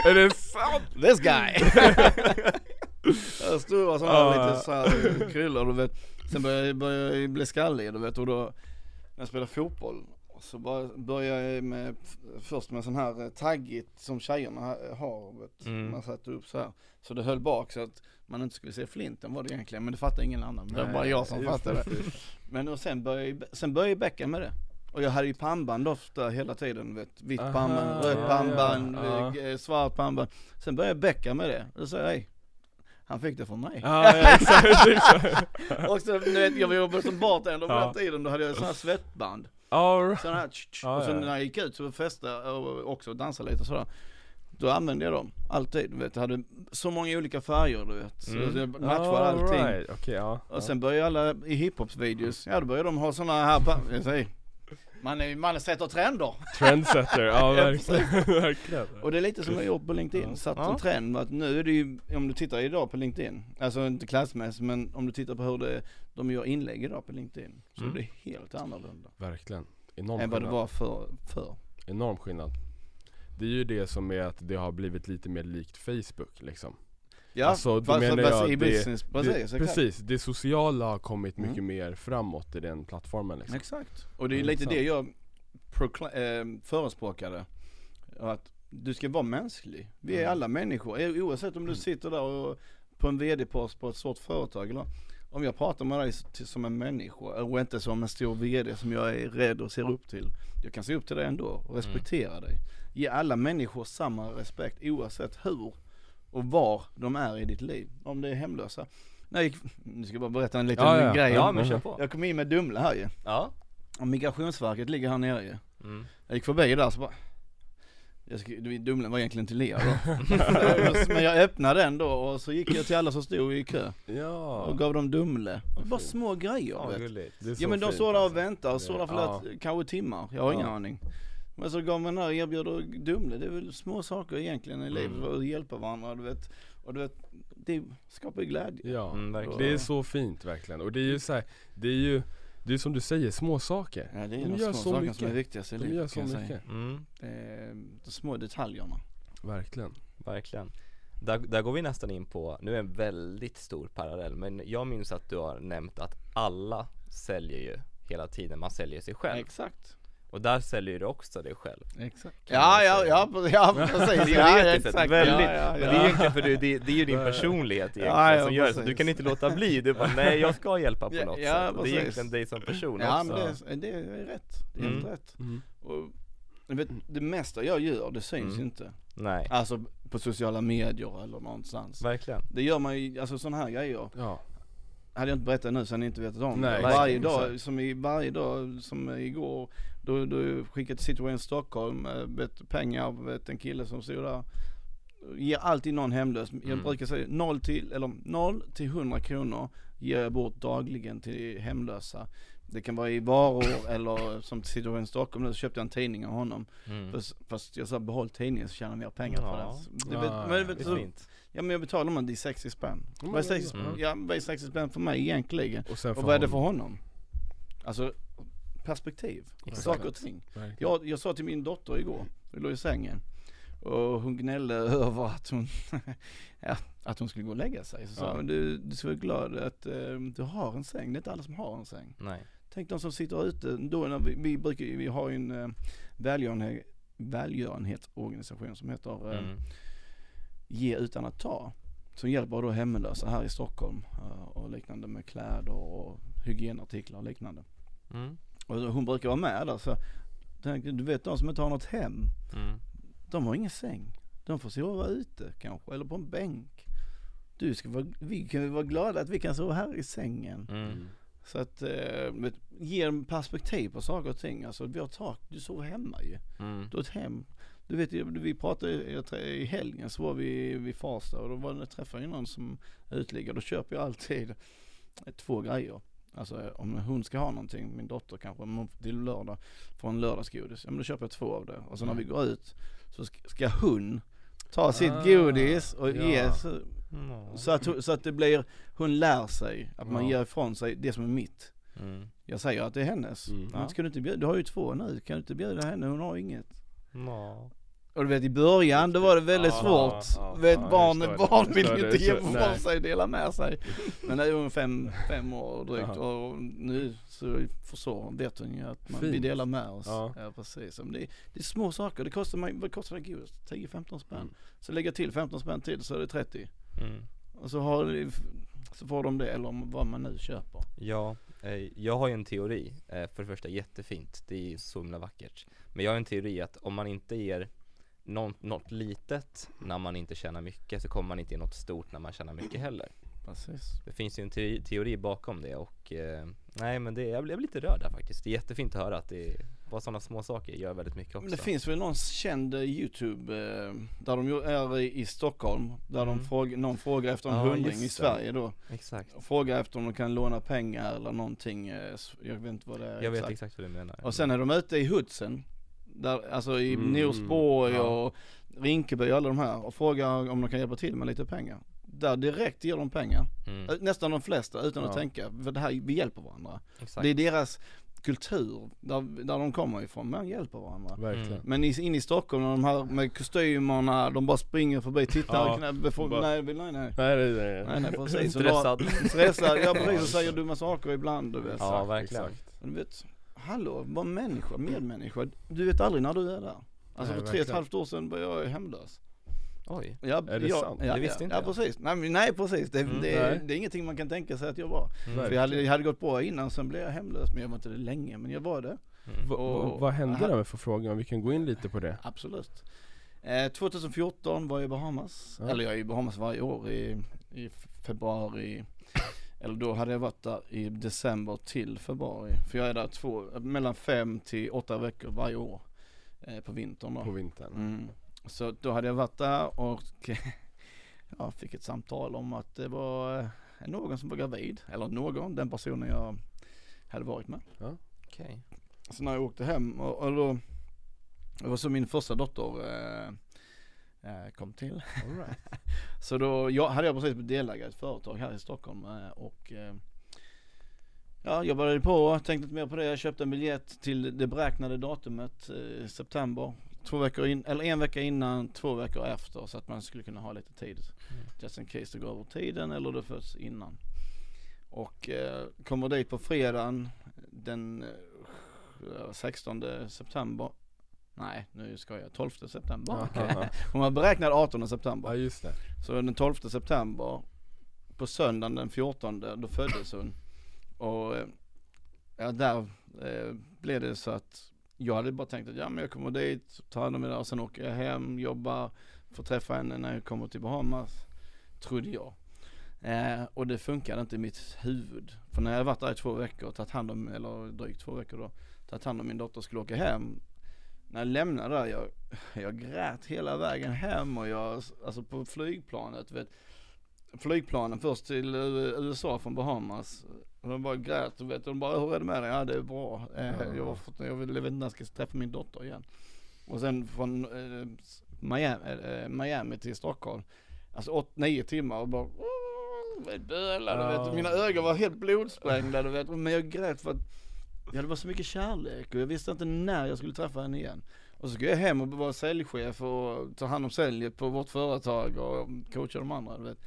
Är det sant? This guy! stora sådana Ja. lite så här kryllor du vet. Sen började jag bli skallig du vet och då, när jag spelade fotboll, så började jag med, först med sån här eh, taggigt som tjejerna ha- har, vet. Mm. Man satte upp så här. Så det höll bak så att man inte skulle se flinten var det egentligen, men det fattade ingen annan. Det var bara jag som fattade det. Men och sen började sen började bäcka med det. Och jag hade ju pannband ofta hela tiden, vet. Vitt Aha, pannband, rött ja, pannband, ja. eh, svart pannband. Sen började jag bäcka med det. Då sa jag, hej. Han fick det från mig. Ja, ja exakt, exakt. och så, du vet, jag jobbade som bartender på Ja. den tiden, då hade jag sådana här svettband. All right. Sådana här tsch, tsch. Ja, Och ja. när jag gick ut så festade och också dansade lite och sådär. Då använde jag dem, alltid. Du vet, jag hade så många olika färger du vet. Så Mm. jag matchade allting. right. Okej, ja. Och sen började alla i hiphops-videos, ja då började de ha sådana här, jag säger, man, är, man sätter trender. Trendsetter, ja verkligen. Och det är lite som jag gjort på LinkedIn, satt Ja. en trend att nu är det ju, om du tittar idag på LinkedIn, alltså inte klassmässigt men om du tittar på hur det, de gör inlägg idag på LinkedIn, så Mm. är det helt annorlunda. Verkligen. Enorm Än vad det var för, för. Enorm skillnad. Det är ju det som är att det har blivit lite mer likt Facebook liksom. Ja, Alltså, fast, menar fast jag i att det- business, precis, det, precis, det sociala har kommit Mm. mycket mer framåt i den plattformen liksom. Exakt. Och det är Mm, lite sant. det jag eh, förespråkade. Att du ska vara mänsklig. Vi är Mm. alla människor. Eh, Oavsett om du sitter där och på en vd-post på ett stort företag eller om jag pratar med dig som en människa och inte som en stor vd som jag är rädd och ser upp till. Jag kan se upp till dig ändå och respektera dig. Ge alla människor samma respekt oavsett hur och var de är i ditt liv. Om det är hemlösa. Nej, nu ska jag bara berätta en liten Ja, ja. grej. Ja men kör på. Jag kom in med Dumle här ju. Ja. Och migrationsverket ligger här nere ju. Mm. Jag gick förbi där så bara jag ska, du, Dumlen var egentligen till Lea då. Men jag öppnade den då och så gick jag till alla som stod i kö Ja, och gav dem Dumle. Bara små grejer Ja, vet. det är så Ja men de fint, står där och alltså. väntar och står där för Ja. kanske timmar, jag har ingen aning. Men så gav man där erbjuder Dumle, det är väl små saker egentligen i livet, Mm. att hjälpa varandra du vet. Och du vet, det skapar ju glädje. Ja, Mm, verkligen. det är så fint verkligen. Och det är ju så här, det är ju, det är som du säger, små saker. Ja det är De de gör små så mycket. som är viktigast i De livet gör så mycket. Mm. Är de små detaljerna. Verkligen. Verkligen. Där, där går vi nästan in på, nu är en väldigt stor parallell, men jag minns att du har nämnt att alla säljer ju hela tiden, man säljer sig själv. Exakt. Och där säljer du också dig själv. Exakt. Ja, ja, säga. ja, ja precis. Det ja, är ja, exakt. väldigt, ja, ja, men ja. det är egentligen för du, det, det är ju din personlighet egentligen Ja, ja, som gör det, du kan inte låta bli, du bara nej jag ska hjälpa på Ja, något ja, sätt. Och det är egentligen dig som person Ja också. men det, är- det är rätt, det är helt Mm. rätt. Mm. Och, vet, det mesta jag gör, det syns Mm. inte. Nej, Alltså på sociala medier eller någonstans. verkligen. Det gör man ju, alltså sådana här grejer. Ja. Hade jag inte berättat nu så hade ni inte vetat om Nej, det. Varje dag, som i varje dag, som igår, då, då skickade till Citroën Stockholm, eh, vet, pengar, vet, en kille som stod där. Ger alltid någon hemlös. Jag Mm. brukar säga 0 till, eller 0 till 100 kronor ger jag bort dagligen till hemlösa. Det kan vara i varor eller som Citroën Stockholm nu så köpte jag en tidning av honom. Mm. Fast, fast jag sa behåll tidningen så tjänar mer pengar Ja. på den. Så Det, Ja, men, vet, så, fint. ja men jag betalar man det är 60 spänn. Mm, Vad är 60, mm. ja, vad är 60 spänn för mig egentligen? Och Och vad är det för honom? Alltså perspektiv, Exakt. saker och ting. Jag, jag sa till min dotter igår, vi låg i sängen och hon gnällde över att hon, ja, att hon skulle gå och lägga sig. Så sa Ja. jag, du, du ska vara glad att eh, du har en säng, det är inte alla som har en säng. Nej. Tänk de som sitter ute, då när vi, vi brukar, vi har ju en eh, välgörenhet, välgörenhetsorganisation som heter eh, Mm. Ge utan att ta. Som hjälper då hemlösa här i Stockholm eh, och liknande med kläder och hygienartiklar och liknande. Mm. Och hon brukar vara med där så tänk, du vet de som inte har något hem, Mm. de har ingen säng. De får sova ute kanske, eller på en bänk. Du ska vara, vi kan vara glada att vi kan sova här i sängen. Mm. Så att, eh, ge en perspektiv på saker och ting. Alltså vi har tak, du sover hemma ju. Mm. Du har ett hem. Du vet, vi pratade i helgen så var vi vid Farsta och då var träffade jag någon som utliggar. Då köper jag alltid två grejer. Alltså om hon ska ha någonting, min dotter kanske, om hon till lördag får en lördagsgodis. Ja men då köper jag två av det. Och så när vi går ut så ska, hon ta sitt Ah, godis och ja. ge så, Mm. så, att, så att det blir, hon lär sig att man Ja. ger ifrån sig det som är mitt. Mm. Jag säger att det är hennes. Mm. Men ska du inte bjuda, du har ju två nu, kan du inte bjuda henne? Hon har inget. Ja. Och du vet i början då var det väldigt Ja, svårt. ja, vet jag barn, det. barn vill ju det. inte ge nej. sig, dela med sig. Men nu är hon fem, fem år drygt och nu så förstår hon, vet hon ju att man, vi delar med oss. Ja. Ja, precis. Men det, det är små saker, det kostar vad kostar det godis? 10-15 spänn. Mm. Så lägger jag till 15 spänn till så är det 30. Mm. Och så, har, det- så får de det, eller vad man nu köper. Ja, eh, jag har ju en teori. Eh, för det första jättefint, det är så himla vackert. Men jag har en teori att om man inte ger något, något litet när man inte tjänar mycket så kommer man inte i något stort när man tjänar mycket heller. Precis. Det finns ju en teori, teori bakom det och eh, nej men det, jag blev lite rörd där faktiskt. Det är jättefint att höra att det bara sådana små saker gör väldigt mycket också. Men det finns väl någon känd eh, youtube eh, där de är i, Stockholm, där Mm. de frågar, någon frågar efter en Ja, hundring i. Sverige då. Exakt. Och frågar efter om de kan låna pengar eller någonting, eh, jag vet inte vad det är Jag vet exakt vad du menar. Och sen är de ute i Hudsen, där, alltså i Mm, Norsborg ja. och Rinkeby och alla de här och frågar om de kan hjälpa till med lite pengar. Där direkt ger de pengar, mm, Ö, nästan de flesta utan att Ja. tänka, för det här, vi hjälper varandra. exakt. Det är deras kultur, där, där de kommer ifrån, man hjälper varandra. Verkligen. Men in i Stockholm, när de här med kostymerna, de bara springer förbi, tittar, Ja, knä, befo- bara- nej, nej, nej, nej. Nej, nej, nej. Nej precis. Stressad. Stressad, ja precis och säger dumma saker ibland du vet. Ja, verkligen. Exakt. Men vet, hallå, var människa, medmänniska. Du vet aldrig när du är där. Alltså Nej, för tre och ett halvt år sedan var jag hemlös. Oj. Ja, Är det jag, sant? Ja, Det visste ja, inte ja, jag. precis. Nej, nej precis, det, Mm. det, Nej. det är ingenting man kan tänka sig att jag var. Mm. För jag hade, jag hade gått bra innan, sen blev jag hemlös. Men jag var inte det länge, men jag var det. Mm. Och- va, vad hände Aha. där med för frågan? Vi kan gå in lite på det. Absolut. Eh, 2014 var jag i Bahamas. Ja. Eller jag är i Bahamas varje år i, i februari. Eller då hade jag varit där i december till februari. För jag är där två, mellan fem till åtta veckor varje år. Eh, på vintern då. På vintern. Mm. Så då hade jag varit där och ja, fick ett samtal om att det var eh, någon som var gravid. Eller någon, den personen jag hade varit med. Okej. Så när jag åkte hem och, och då, det var så min första dotter eh, kom till. Right. Så då jag, hade jag precis blivit delägare i ett företag här i Stockholm eh, och eh, Ja, jag började på, tänkte inte mer på det. Jag köpte en biljett till det beräknade datumet eh, september. Två veckor in, eller en vecka innan, två veckor efter så att man skulle kunna ha lite tid. Mm. Just in case det går över tiden eller det föds innan. Och eh, kommer dit på fredagen den eh, 16 september. Nej, nu ska jag 12 september. Hon var beräknad 18 september. Ja just det. Så den 12 september, på söndagen den 14, då föddes hon. Och eh, ja, där eh, blev det så att jag hade bara tänkt att ja men jag kommer dit, tar hand om det och sen åker jag hem, jobbar, får träffa henne när jag kommer till Bahamas. Trodde jag. Eh, och det funkade inte i mitt huvud. För när jag varit där i två veckor och tagit hand om, eller drygt två veckor då, tagit hand om min dotter och skulle åka hem. När jag lämnade där, jag, jag grät hela vägen hem och jag, alltså på flygplanet, vet Flygplanen först till USA från Bahamas. Och de bara grät och vet, de bara hur är det med dig? Ja det är bra. Eh, Ja. jag, var, fått- jag vet inte när jag ska träffa min dotter igen. Och sen från eh, Miami, eh, Miami till Stockholm. Alltså 8-9 timmar och bara bölade, Ja. vet. Mina ögon var helt blodsprängda du vet. Men jag grät för att ja, det var så mycket kärlek och jag visste inte när jag skulle träffa henne igen. Och så ska jag hem och vara säljchef och ta hand om säljet på vårt företag och coacha de andra du vet.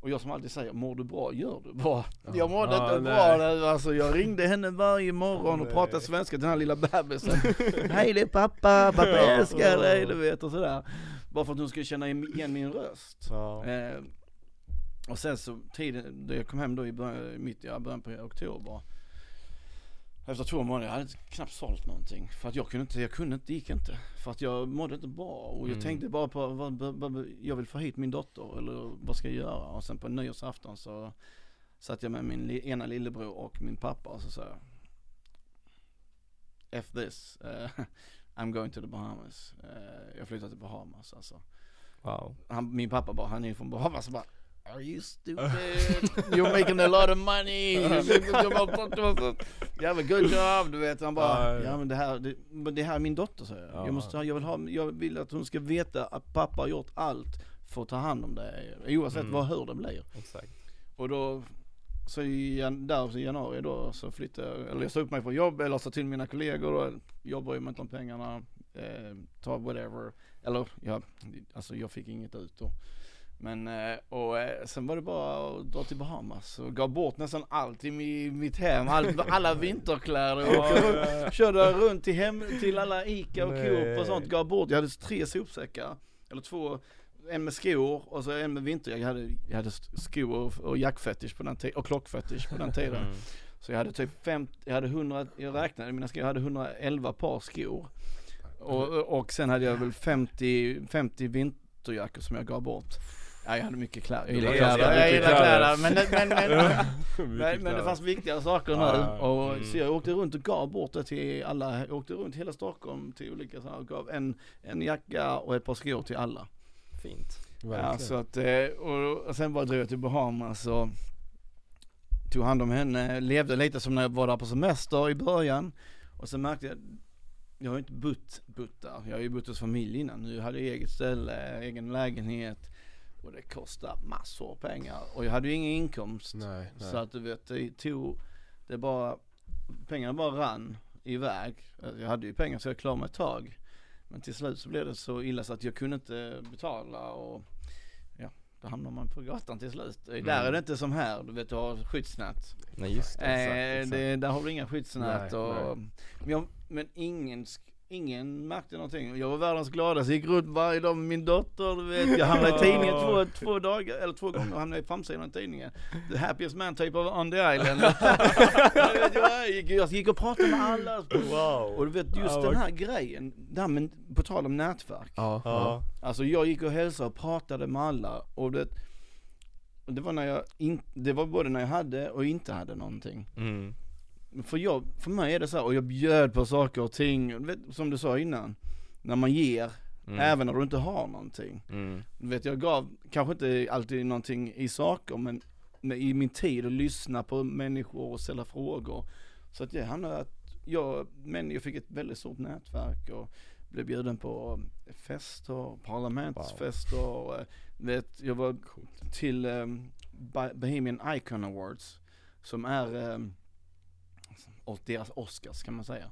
Och jag som alltid säger, mår du bra? Gör du bra? Jag mådde Ja, inte nej. bra alltså jag ringde henne varje morgon och Nej. pratade svenska till den här lilla bebisen. Hej det är pappa, pappa Ja. älskar dig, du vet och sådär. Bara för att hon skulle känna igen min röst. Ja. Eh, och sen så tiden, då jag kom hem då i början, mitt i ja, början på oktober. Efter två månader, jag hade knappt sålt någonting. För att jag kunde inte, jag kunde inte, det gick inte. För att jag mådde inte bra. Och jag Mm. tänkte bara på, vad, vad, vad, jag vill få hit min dotter, eller vad ska jag göra? Och sen på nyårsafton så satt jag med min ena lillebror och min pappa och så sa jag F this, eh, I'm going to the Bahamas. Eh, jag flyttar till Bahamas alltså Wow. han, min pappa bara, han är från Bahamas, bara Are you stupid? You're making a lot of money! Jävla good job, du vet. Han bara, Ja, men det här, det, men det här är min dotter säger jag. Ja. Jag, måste, jag, vill ha, jag vill att hon ska veta att pappa har gjort allt för att ta hand om det. Oavsett Mm. vad, hur det blir. Exakt. Och då, så i, där i januari då så flyttade jag, eller jag sa upp mig från jobb eller sa till mina kollegor då, jobbar ju med de pengarna, eh, ta whatever. Eller ja, alltså jag fick inget ut då. Men, eh, och eh, sen var det bara att dra till Bahamas och gav bort nästan allt i mi, mitt hem, all, alla vinterkläder. Och körde runt till, hem, till alla Ica och Coop och sånt, gav bort, jag hade tre sopsäckar, eller två, en med skor och så en med vinterjacka. Jag hade, jag hade skor och, och jackfetish på den tiden, och klockfetish på den tiden. Mm. Så jag hade typ 50, jag hade 100, jag räknade mina skor, jag hade 111 par skor. Och, och sen hade jag väl 50, 50 vinterjackor som jag gav bort. Ja, jag hade mycket kläder. Jag gillar Det kläder. Jag mycket gillar kläder. kläder. Men, men, men, men, men det fanns viktigare saker nu. Och, mm. Så jag åkte runt och gav bort det till alla. Jag åkte runt hela Stockholm till olika så här, och gav en, en jacka och ett par skor till alla. Fint. Ja, så att, eh, och, och sen bara drog jag till Bahamas och tog hand om henne, levde lite som när jag var där på semester i början. Och sen märkte jag, jag har ju inte bott, bott där, jag har ju bott hos familj innan. Nu hade jag eget ställe, egen lägenhet och det kostar massor av pengar. Och jag hade ju ingen inkomst. Nej, nej. Så att du vet, det tog, det bara, pengarna bara rann iväg. Jag hade ju pengar så jag klarade mig ett tag. Men till slut så blev det så illa så att jag kunde inte betala och ja, då hamnar man på gatan till slut. Mm. Där är det inte som här, du vet du har skyddsnät. Nej just det. Eh, exakt. det där har du inga skyddsnät Nej, och, Men, jag, men ingen, ingen märkte någonting. Jag var världens gladaste, gick runt varje dag med min dotter, du vet. Jag hamnade i tidningen två, två dagar, eller två gånger hamnade i framsidan av tidningen. The happiest man type of on the island. jag, gick, jag gick och pratade med alla. Wow. Och du vet just den här grejen, det här med, på tal om nätverk. Ja, ja. Alltså jag gick och hälsade och pratade med alla och det, det var när jag in, det var både när jag hade och inte hade någonting. Mm. För jag, för mig är det så här, och jag bjöd på saker och ting, vet, som du sa innan. När man ger, Mm. även när du inte har någonting. Mm. Du vet jag gav, kanske inte alltid någonting i saker men, i min tid att lyssna på människor och ställa frågor. Så att det hamnade att jag, men jag fick ett väldigt stort nätverk och blev bjuden på fester, parlamentsfester. eh, Vet, jag var till um, Bohemian Icon Awards som är um, deras Oscars kan man säga.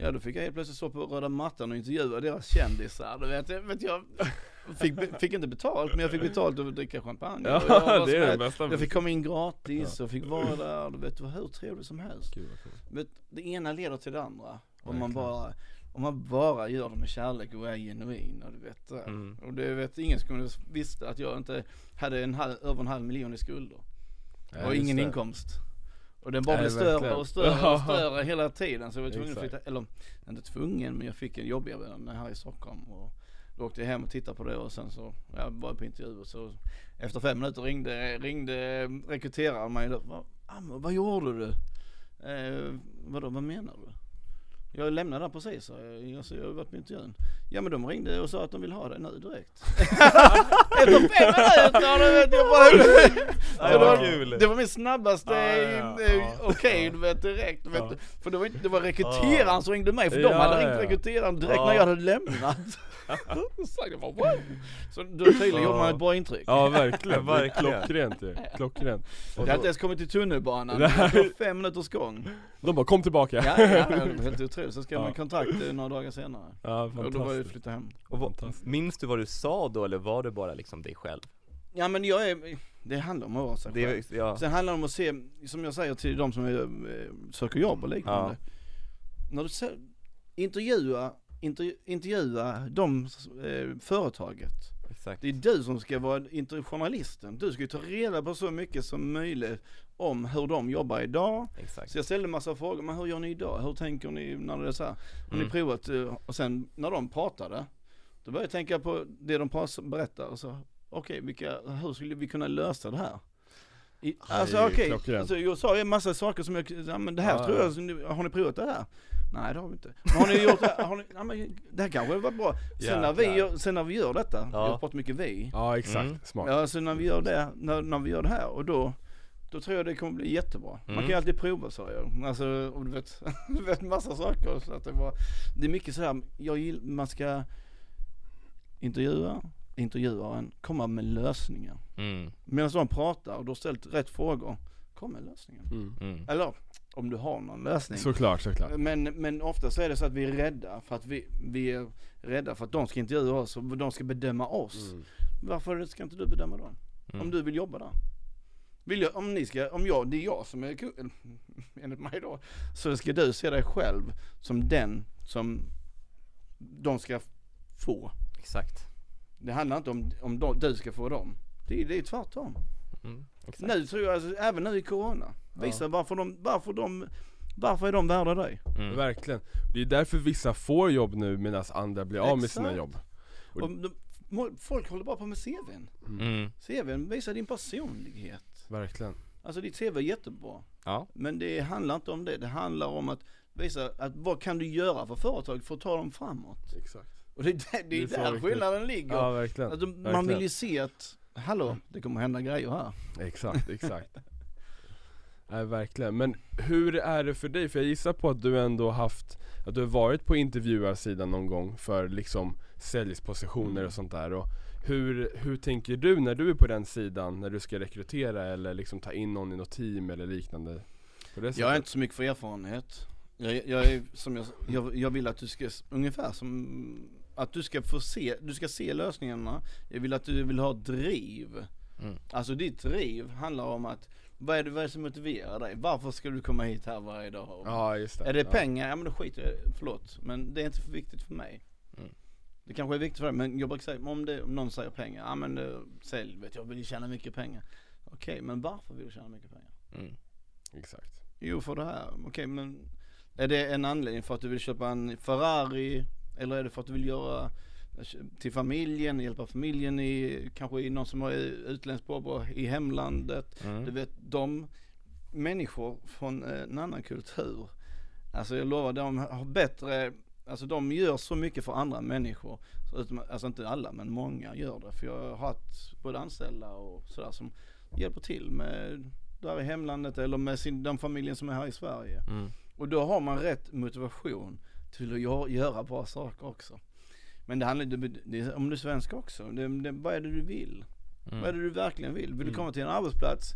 Ja då fick jag helt plötsligt stå på röda mattan och intervjua deras kändisar. Du vet, jag- vet jag fick, fick inte betalt men jag fick betalt och dricka champagne. Jag, Ja, var det är den bästa. jag fick komma in gratis och fick vara där. Du vet, det var hur trevligt som helst. Gud. Vet, det ena leder till det andra. Om man bara, om man bara gör det med kärlek och är genuin och du vet. det. Mm. Och det vet ingen som visste att jag inte hade en halv, över en halv miljon i skulder. Ja, och ingen det. inkomst. Och den bara blev större och större och större hela tiden. Så jag var tvungen att flytta, eller inte tvungen men jag fick en jobberbjudande här i Stockholm. Och då åkte jag hem och tittade på det och sen så, jag var på intervju och så efter fem minuter ringde, ringde rekryteraren mig. Då, vad, vad gjorde du? Eh, vadå, vad menar du? Jag lämnade där precis, sa jag. Alltså, jag har varit på intervjun. Ja men de ringde och sa att de vill ha dig nu direkt. Efter fem minuter, du vet jag bara... Det var min snabbaste eh, okej du vet direkt. Du vet. För det var, inte, det var rekryteraren som ringde mig för de hade ringt rekryteraren direkt när jag hade lämnat. så jag bara, "What?" Så då tydligen Ja. gjorde man ett bra intryck. Ja verkligen, Ja, verkligen. klockrent ju, klockrent Jag hade inte ens kommit till tunnelbanan, det var fem minuters gång. De bara kom tillbaka Ja, ja, det helt otroligt. Så skrev man Ja. kontrakt eh, några dagar senare. Ja, Och då var jag fantastiskt flytta hem. Och vad, Fantastiskt. minns du vad du sa då eller var det bara liksom dig själv? Ja men jag är, det handlar om att vara sig Det, själv. är- ja. Sen handlar det om att se, som jag säger till de som är, eh, söker jobb och liknande. När du ser, intervjua, intervju, intervjua de, eh, företaget. Exakt. Det är du som ska vara journalisten. Du ska ju ta reda på så mycket som möjligt om hur de jobbar idag. Exakt. Så jag ställde en massa frågor, men hur gör ni idag? Hur tänker ni när det är så här? Har ni Mm. provat? eh, Och sen när de pratade, då började jag tänka på det de berättar och så, okej, vilka, hur skulle vi kunna lösa det här? I, alltså okej, klockrent. alltså, jag sa en massa saker som jag, ja men det här Ja, tror ja. jag, har ni provat det här? Nej det har vi inte. Men har ni gjort? Har ni, ja, men det här kanske var bra. Sen när, vi Jäklar. gör, sen när vi gör detta, Ja. jag pratar mycket vi. Ja exakt, Mm. smart Ja, så när vi gör det, när, när vi gör det här och då, då tror jag det kommer bli jättebra. Man Mm. kan ju alltid prova sa jag. Alltså, och du vet, du vet massa saker. Så att det, var, det är mycket så här, jag gill, man ska intervjua, intervjuaren, komma med lösningar. Mm. Medan de pratar och du har ställt rätt frågor, kom med lösningen. mm. Mm. Eller om du har någon lösning. Såklart, såklart Men, men ofta så är det så att vi är rädda för att vi, vi är rädda för att de ska intervjua oss och de ska bedöma oss. Mm. Varför ska inte du bedöma dem? Mm. Om du vill jobba där. Vill jag, om ni ska, om jag, det är jag som är kund, enligt mig då, så ska du se dig själv som den som de ska få. Exakt. Det handlar inte om, om de, du ska få dem. Det är, det är tvärtom. Mm. Exakt. Nu tror jag, alltså, även nu i corona, visa varför de, varför de Varför är de värda dig? Mm. Verkligen. Det är därför vissa får jobb nu medan andra blir av med sina Exakt. jobb. Och- Och de, folk håller bara på med CVn. Mm. CVn visar din personlighet. Verkligen. Alltså ditt CV är jättebra. Ja. Men det handlar inte om det. Det handlar om att visa att vad kan du göra för företag för att ta dem framåt? Exakt. Och det är där, det är Det är där skillnaden ligger. Ja verkligen. Alltså, man verkligen. vill ju se att, hallå, det kommer hända grejer här. Exakt, exakt. Nej verkligen, men hur är det för dig? För jag gissar på att du ändå haft, att du har varit på intervjuarsidan någon gång för liksom säljpositioner Mm. och sånt där och hur, hur tänker du när du är på den sidan när du ska rekrytera eller liksom ta in någon i något team eller liknande? Jag sättet? inte så mycket för erfarenhet. Jag, jag är som jag, jag, jag vill att du ska, ungefär som, att du ska få se, du ska se lösningarna. Jag vill att du vill ha driv. Mm. Alltså ditt driv handlar om att, vad är det, vad är det som motiverar dig? Varför ska du komma hit här varje dag? Ja just det. Är det ja. pengar? Ja men då skiter jag det. förlåt. Men det är inte för viktigt för mig. Mm. Det kanske är viktigt för dig, men jag brukar säga, om, det, om någon säger pengar, ja men eh, sälj, vet jag vill tjäna mycket pengar. Okej, men varför vill du tjäna mycket pengar? Mm. Exakt. Jo för det här, okej men är det en anledning för att du vill köpa en Ferrari? Eller är det för att du vill göra till familjen, hjälpa familjen i, kanske i någon som har utländskt påbrå i hemlandet? Du Mm. vet de människor från eh, en annan kultur, alltså jag lovar de har bättre, alltså de gör så mycket för andra människor. Alltså inte alla men många gör det. För jag har haft både anställda och sådär som hjälper till med där i hemlandet eller med sin, den familjen som är här i Sverige. Mm. Och då har man rätt motivation till att gö- göra bra saker också. Men det handlar det, om du är svensk också. Det, det, vad är det du vill? Mm. Vad är det du verkligen vill? Vill du Mm. komma till en arbetsplats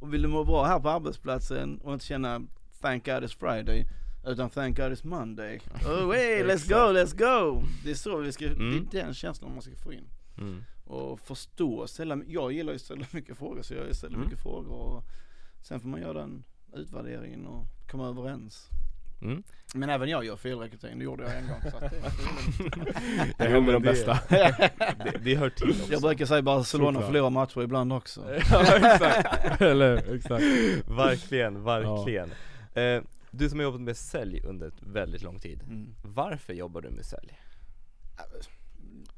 och vill du må bra här på arbetsplatsen och inte känna thank God it's Friday utan thank God it's Monday. Oh hey, let's go, let's go! Det är så vi ska, Mm. det är den känslan man ska få in. Mm. Och förstå ställa, jag gillar ju att ställa mycket frågor så jag ställer Mm. mycket frågor och sen får man göra den utvärderingen och komma överens. Mm. Men även jag gör felrekrytering, det gjorde jag en gång så att det, Det händer de bästa. Det, det hör till också. Jag brukar säga Barcelona förlorar matcher ibland också. ja exakt, eller exakt. Verkligen, verkligen. Eh, du som har jobbat med sälj under ett väldigt lång tid, Mm. varför jobbar du med sälj?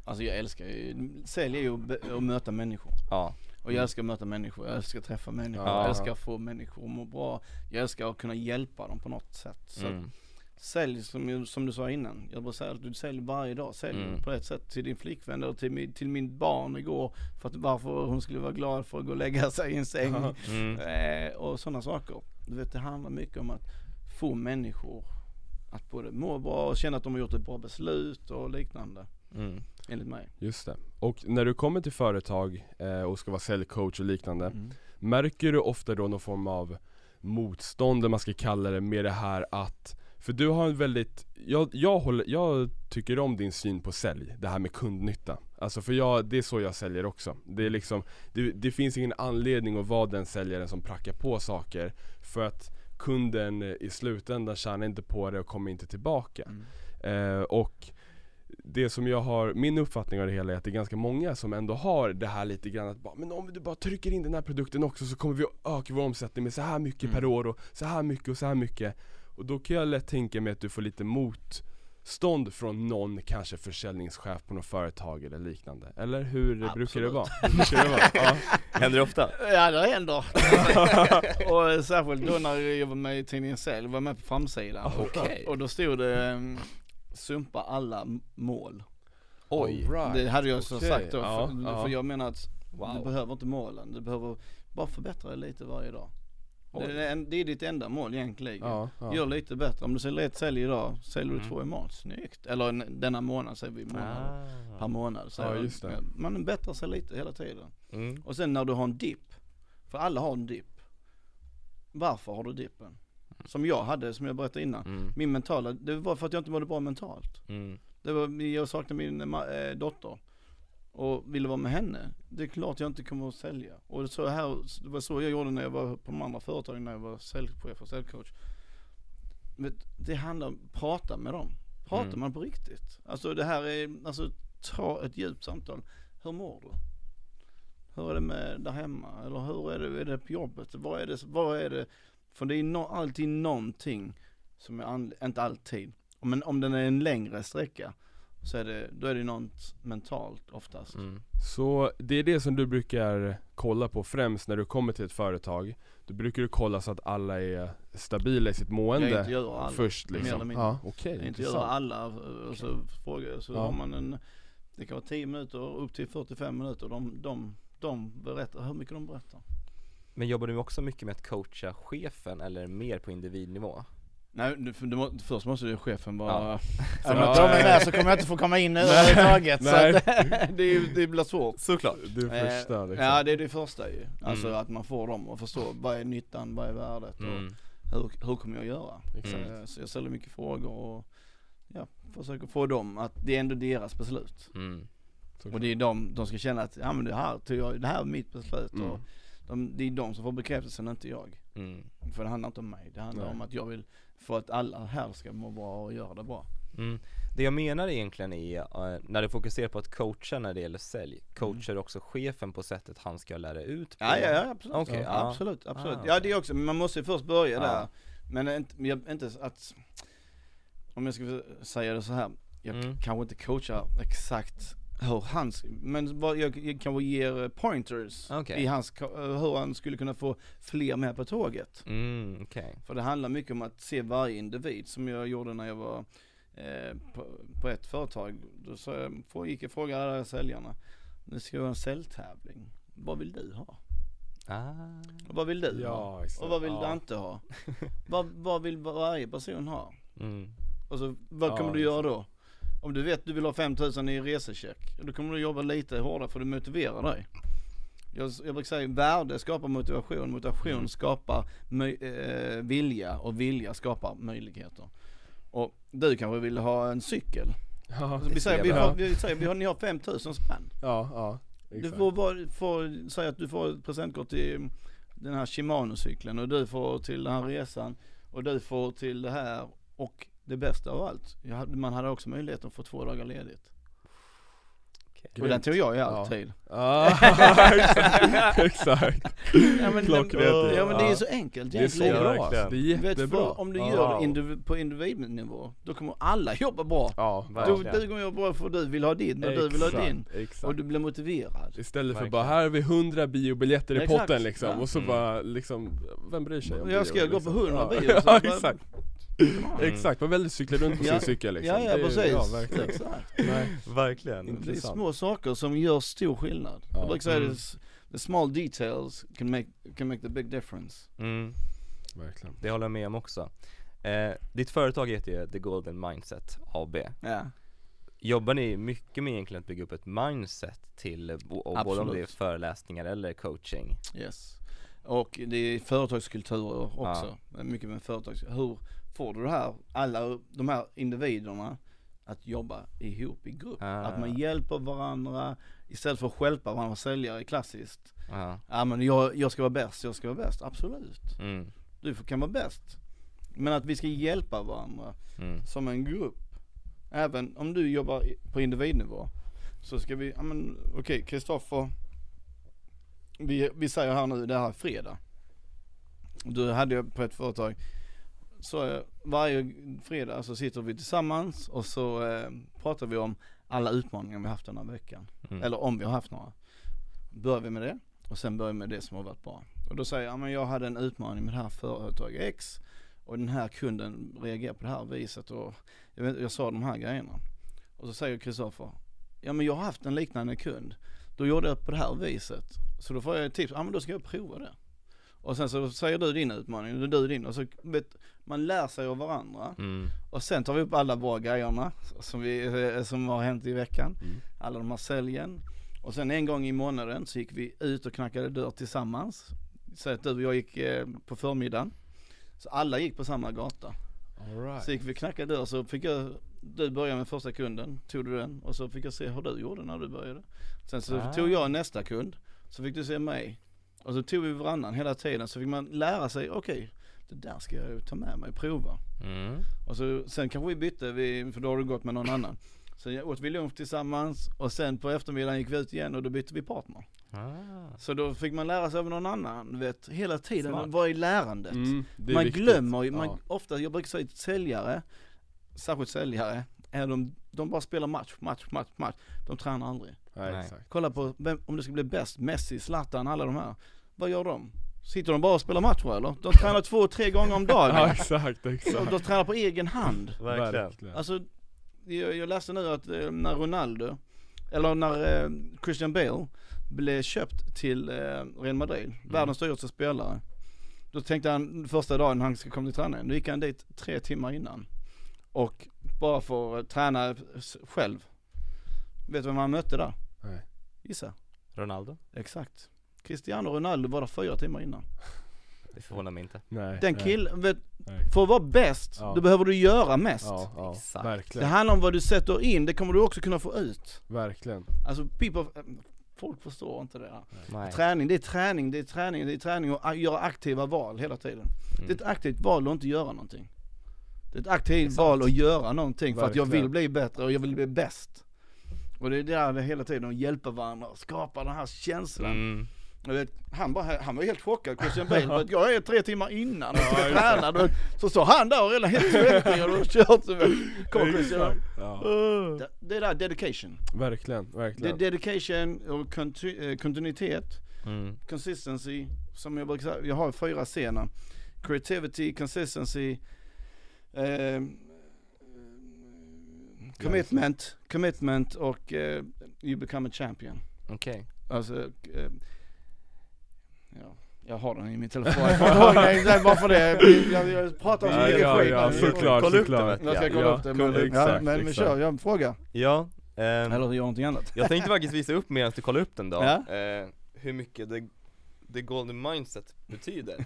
Alltså jag älskar ju, sälj är ju att möta människor. Ja, Och jag älskar att möta människor, jag älskar att träffa människor, Ja. jag älskar att få människor att må bra. Jag älskar att kunna hjälpa dem på något sätt. Så mm. sälj som, som du sa innan, jag bara säger att du säljer varje dag. Sälj Mm. på ett sätt till din flickvän eller till, min, till min barn igår. För att varför hon skulle vara glad för att gå och lägga sig i en säng. Mm. Eh, och sådana saker. Du vet det handlar mycket om att få människor att både må bra och känna att de har gjort ett bra beslut och liknande. Mm. Enligt mig. Just det. Och när du kommer till företag eh, och ska vara säljcoach och liknande Mm. Märker du ofta då någon form av motstånd, eller man ska kalla det, med det här att För du har en väldigt, jag, jag, håller, jag tycker om din syn på sälj, det här med kundnytta Alltså för jag, det är så jag säljer också Det är liksom, det, det finns ingen anledning att vara den säljaren som prackar på saker För att kunden i slutändan tjänar inte på det och kommer inte tillbaka Mm. Eh, och det som jag har, min uppfattning av det hela är att det är ganska många som ändå har det här lite grann att bara, men om du bara trycker in den här produkten också så kommer vi att öka vår omsättning med så här mycket Mm. per år och så här mycket och så här mycket Och då kan jag lätt tänka mig att du får lite motstånd från någon kanske försäljningschef på något företag eller liknande Eller hur brukar det Absolut. vara? Hur brukar det vara? Ja. Händer det ofta? Ja det händer. och särskilt då när jag var med i tidningen Sälj, var med på framsidan. Okej. Och då stod det um, sumpa alla mål. Oj, right. Det hade jag så Okej. sagt då, Ja, för, ja. för jag menar att du wow. behöver inte målen, du behöver bara förbättra dig lite varje dag. Det är, en, det är ditt enda mål egentligen. Ja, ja. Gör lite bättre, om du säljer ett sälj idag, säljer du Mm. två imorgon, snyggt. Eller en, denna månad säger vi månad, per Ah. månad. Så Ja, just det. Man bättrar sig lite hela tiden. Mm. Och sen när du har en dipp, för alla har en dipp. Varför har du dippen? Som jag hade, som jag berättade innan. Mm. Min mentala, det var för att jag inte mådde bra mentalt. Mm. Det var, jag saknade min eh, dotter. Och ville vara med henne. Det är klart jag inte kommer att sälja. Och det, så här, det var så jag gjorde när jag var på de andra företagen, när jag var säljchef och säljcoach. Men det handlar om, prata med dem. Pratar Mm. man på riktigt. Alltså det här är, alltså ta ett djupt samtal. Hur mår du? Hur är det med där hemma? Eller hur är det, är det på jobbet? Vad är det, vad är det För det är no, alltid någonting som är, inte alltid, men om den är en längre sträcka så är det, då är det något mentalt oftast. Mm. Så det är det som du brukar kolla på främst när du kommer till ett företag Då brukar du kolla så att alla är stabila i sitt Jag mående alla. först liksom. Ja, okej, Jag intervjuar intressant alla och så frågar, så Ja. har man en, det kan vara 10 minuter upp till 45 minuter. De, de, de berättar hur mycket de berättar. Men jobbar du också mycket med att coacha chefen eller mer på individnivå? Nej, du, du, må- först måste ju chefen vara... Ja. Ja. Om Ja, inte de är med så kommer jag inte få komma in överhuvudtaget. så Nej. att, det, är ju- det blir svårt. Såklart Det är första Eh, liksom. Ja det är det första ju. Alltså Mm. att man får dem att förstå vad är nyttan, vad är värdet och mm. hur, hur kommer jag göra? Exakt. Eh, Så jag ställer mycket frågor och ja, försöker få dem att det är ändå deras beslut. Mm. Och det är de, de ska känna att, ja men det här, tog jag, det här är mitt beslut Mm. och de, det är de som får bekräftelsen, inte jag. Mm. För det handlar inte om mig, det handlar Nej. om att jag vill få att alla här ska må bra och göra det bra. Mm. Det jag menar egentligen är, eh, när du fokuserar på att coacha när det gäller sälj, coachar du också chefen på sättet han ska lära ut på? Ja, ja, ja absolut. Okej, ja, ja. absolut, absolut. Ah, Ja okej. det är också, man måste ju först börja Ja. där. Men inte, inte att, om jag ska säga det så här, jag Mm. kanske inte coachar exakt hur han, ska- men vad jag, jag kanske ger pointers Okej. i hans, hur han skulle kunna få fler med på tåget. Mm, okej. För det handlar mycket om att se varje individ som jag gjorde när jag var eh, på, på ett företag. Då sa jag, gick jag och frågade alla säljarna, nu ska jag ha en säljtävling. Vad vill du ha? Ah. Och vad vill du ha? Ja, exakt. Och vad vill ja. du inte ha? vad, vad vill varje person ha? Mm. Och så, vad Ja, kommer du göra då? Om du vet du vill ha 5000 i resecheck, då kommer du jobba lite hårdare för att motivera dig. Jag, jag brukar säga värde skapar motivation, motivation Mm. skapar eh, vilja och vilja skapar möjligheter. Och du kanske vill ha en cykel. Ja, Så vi säger, vi, får, vi säger vi har, ni har 5000 spänn. ja, ja Du exakt. får, bara, får säga att du får ett presentkort till den här Shimano-cykeln och du får till den här resan och du får till det här och det bästa av allt, jag hade- man hade också möjlighet att få två dagar ledigt. Okej. Och den tog jag ju alltid. Ja, exakt, exakt. Ja men, Klockrent. ja men det är Ja. så enkelt Det är så bra det är Du vet, jättebra för om du gör det indiv- på individnivå, då kommer alla jobba bra. Ja, Du, Verkligen. du kommer jobba bra för du vill ha din och du vill ha din. Exakt. Och du blir motiverad. Istället för Verkligen. bara, här har vi 100 biobiljetter i Exakt, potten liksom, ja. och så Mm. bara liksom, vem bryr sig om Jag bio, ska gå på liksom? 100 ja. bio, så Ja bara- exakt, Mm. Exakt, man väljer cykla runt på Ja. sin cykel liksom Ja ja Det är- precis. Ja, verkligen. Exakt. Nej. Verkligen. Det är små saker som gör stor skillnad. Ja. Jag brukar säga Mm. det, the small details can make, can make the big difference. Mm. Verkligen. Det håller jag med om också. Eh, ditt företag heter ju The Golden Mindset AB. Ja. Jobbar ni mycket med egentligen att bygga upp ett mindset till, och både om det är föreläsningar eller coaching? Yes. Och det är företagskulturer också. Mycket med företags, hur får du det här, alla de här individerna att jobba ihop i grupp? Ah. Att man hjälper varandra istället för att stjälpa varandra, säljare klassiskt. Ja. Ja men jag, jag ska vara bäst, jag ska vara bäst, absolut. Mm. Du kan vara bäst. Men att vi ska hjälpa varandra Mm. som en grupp. Även om du jobbar på individnivå. Så ska vi, ja men okej Kristoffer. Vi, vi säger här nu, det här är fredag. Du hade jag på ett företag. Så eh, varje fredag så sitter vi tillsammans och så eh, pratar vi om alla utmaningar vi haft den här veckan. Mm. Eller om vi har haft några. Börjar vi med det och sen börjar vi med det som har varit bra. Och då säger jag, ja, men jag hade en utmaning med det här företaget X och den här kunden reagerar på det här viset och jag, vet, jag sa de här grejerna. Och så säger Kristoffer, ja men jag har haft en liknande kund. Då gjorde jag på det här viset. Så då får jag ett tips, ja men då ska jag prova det. Och sen så säger du din utmaning, och du din och så vet, man lär sig av varandra. Mm. Och sen tar vi upp alla bra grejerna som, vi, eh, som har hänt i veckan. Mm. Alla de här säljen. Och sen en gång i månaden så gick vi ut och knackade dörr tillsammans. Så att du och jag gick eh, på förmiddagen. Så alla gick på samma gata. Right. Så gick vi och knackade dörr så fick jag, du började med första kunden, tog du den och så fick jag se hur du gjorde när du började. Sen så Ah. tog jag nästa kund, så fick du se mig. Och så tog vi varannan hela tiden så fick man lära sig, okej, det där ska jag ta med mig och prova. Mm. Och så, sen kanske vi bytte, vi, för då har du gått med någon annan. Sen åt vi lunch tillsammans och sen på eftermiddagen gick vi ut igen och då bytte vi partner. Ah. Så då fick man lära sig av någon annan, vet, hela tiden, Smart. vara i lärandet. Mm, är man viktigt. glömmer ju, man, Ja. ofta, jag brukar säga att säljare, särskilt säljare, är de, de bara spelar match, match, match, match. De tränar aldrig. Nej, Nej. exakt. Kolla på vem, om det ska bli bäst, Messi, Zlatan, alla de här. Vad gör de? Sitter de bara och spelar matcher eller? De tränar två, tre gånger om dagen. Ja exakt, de, exakt. de tränar på egen hand. Verkligen. Alltså, jag, jag läste nu att eh, när Ronaldo, eller när eh, Christian Bale blev köpt till eh, Real Madrid, världens dyraste spelare. Då tänkte han första dagen han ska komma till träningen, då gick han dit tre timmar innan. Och bara för att träna själv. Vet du vem han mötte där? Nej. Gissa. Ronaldo? Exakt. Cristiano Ronaldo var där fyra timmar innan. Det förvånar mig inte. Nej. Den killen, vet, nej. för att vara bäst, Ja. då behöver du göra mest. Ja, ja, Exakt. Det verkligen. handlar om vad du sätter in, det kommer du också kunna få ut. Verkligen. Alltså people, folk förstår inte det här. Nej. Träning, det är träning, det är träning, det är träning och göra aktiva val hela tiden. Det är Mm. ett aktivt val att inte göra någonting. Det är ett aktivt val att göra någonting för att jag Verkligen. vill bli bättre och jag vill bli bäst. Och det är där det hela tiden, att hjälpa varandra och skapa den här känslan. Mm. Vet, han, bara, han var helt chockad, Christian Bale, jag är tre timmar innan och ska träna. Då, så står han där och redan helt svettig och då kört så Kom Christian. Ja. Det, det är där dedication. Verkligen, Det är verkligen. dedication och konti- eh, kontinuitet, Mm. consistency, som jag brukar säga, jag har fyra scener. Creativity, consistency, eh, commitment, commitment och eh, you become a champion. Okej. Alltså, eh, ja, jag har den i min telefon. Jag kommer ihåg det, det är bara för det. Jag, jag pratar om så Ja, mycket ja, skit. ja, nu. såklart, Kolla upp det, såklart. vet Jag ska kolla ja, upp det. kolla- Men, ja, exakt, men, men exakt. kör, jag har en fråga. Ja, ehm, Eller gör någonting annat. jag tänkte faktiskt visa upp medan du kollar upp den då, Ja. eh, hur mycket the, the golden mindset betyder.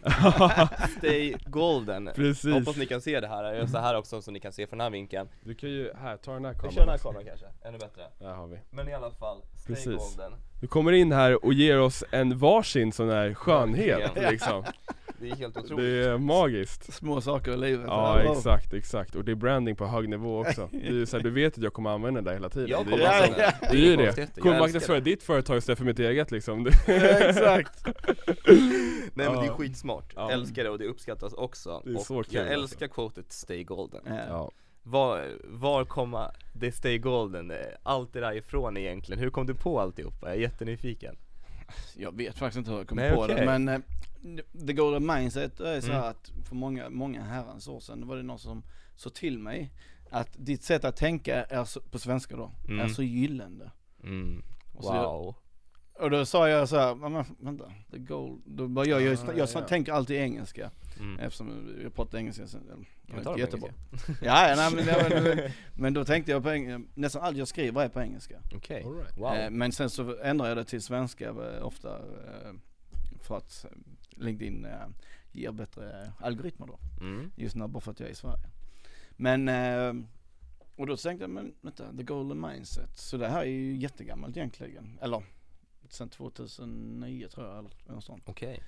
Stay golden. Precis. Hoppas ni kan se det här, jag gör så här också så ni kan se från den här vinkeln. Du kan ju, här, ta den här Vi kameran. kör den här kameran kanske, ännu bättre. Där har vi. Men i alla fall, stay Precis. golden. Du kommer in här och ger oss en varsin sån här skönhet liksom. Det är helt otroligt. Det är magiskt. Små saker i livet. Ja exakt, exakt. Och det är branding på hög nivå också. Det är så här, du vet att jag kommer använda det hela tiden. Jag det kommer Ja, alltså ja. det är ju det. Kommer marknadsföra det. ditt företag istället för mitt eget liksom. Exakt. Nej men det är Ja. skitsmart, Ja. älskar det och det uppskattas också. Det är och så kul, jag alltså. älskar quotet 'Stay golden' Ja. Ja. Var, var kommer det 'Stay golden', eh, allt det där ifrån egentligen? Hur kom du på alltihopa? Jag är jättenyfiken Jag vet faktiskt inte hur jag kom Nej, på okej. det men eh, The Golden Mindset är så Mm. att för många, många herrans år sedan var det någon som sa till mig att ditt sätt att tänka är så, på svenska då, är Mm. så gyllene. mm. Och, så jag, Wow och då sa jag så här, vänta, the gold, då bara jag, jag, jag, jag, ja. tänker alltid engelska mm. eftersom jag pratar engelska sen, jag är jättebra. Ja, ja nej, men, det var- men då tänkte jag på engelska, nästan allt jag skriver är på engelska. Okej, All right. wow Eh, Men sen så ändrar jag det till svenska eh, ofta eh, för att LinkedIn ger bättre algoritmer då. mm. Just nu bara för att jag är i Sverige. Men, och då tänkte jag, men vänta, the golden mindset. Så det här är ju jättegammalt egentligen. Eller sen 2009 tror jag eller något sånt. Okej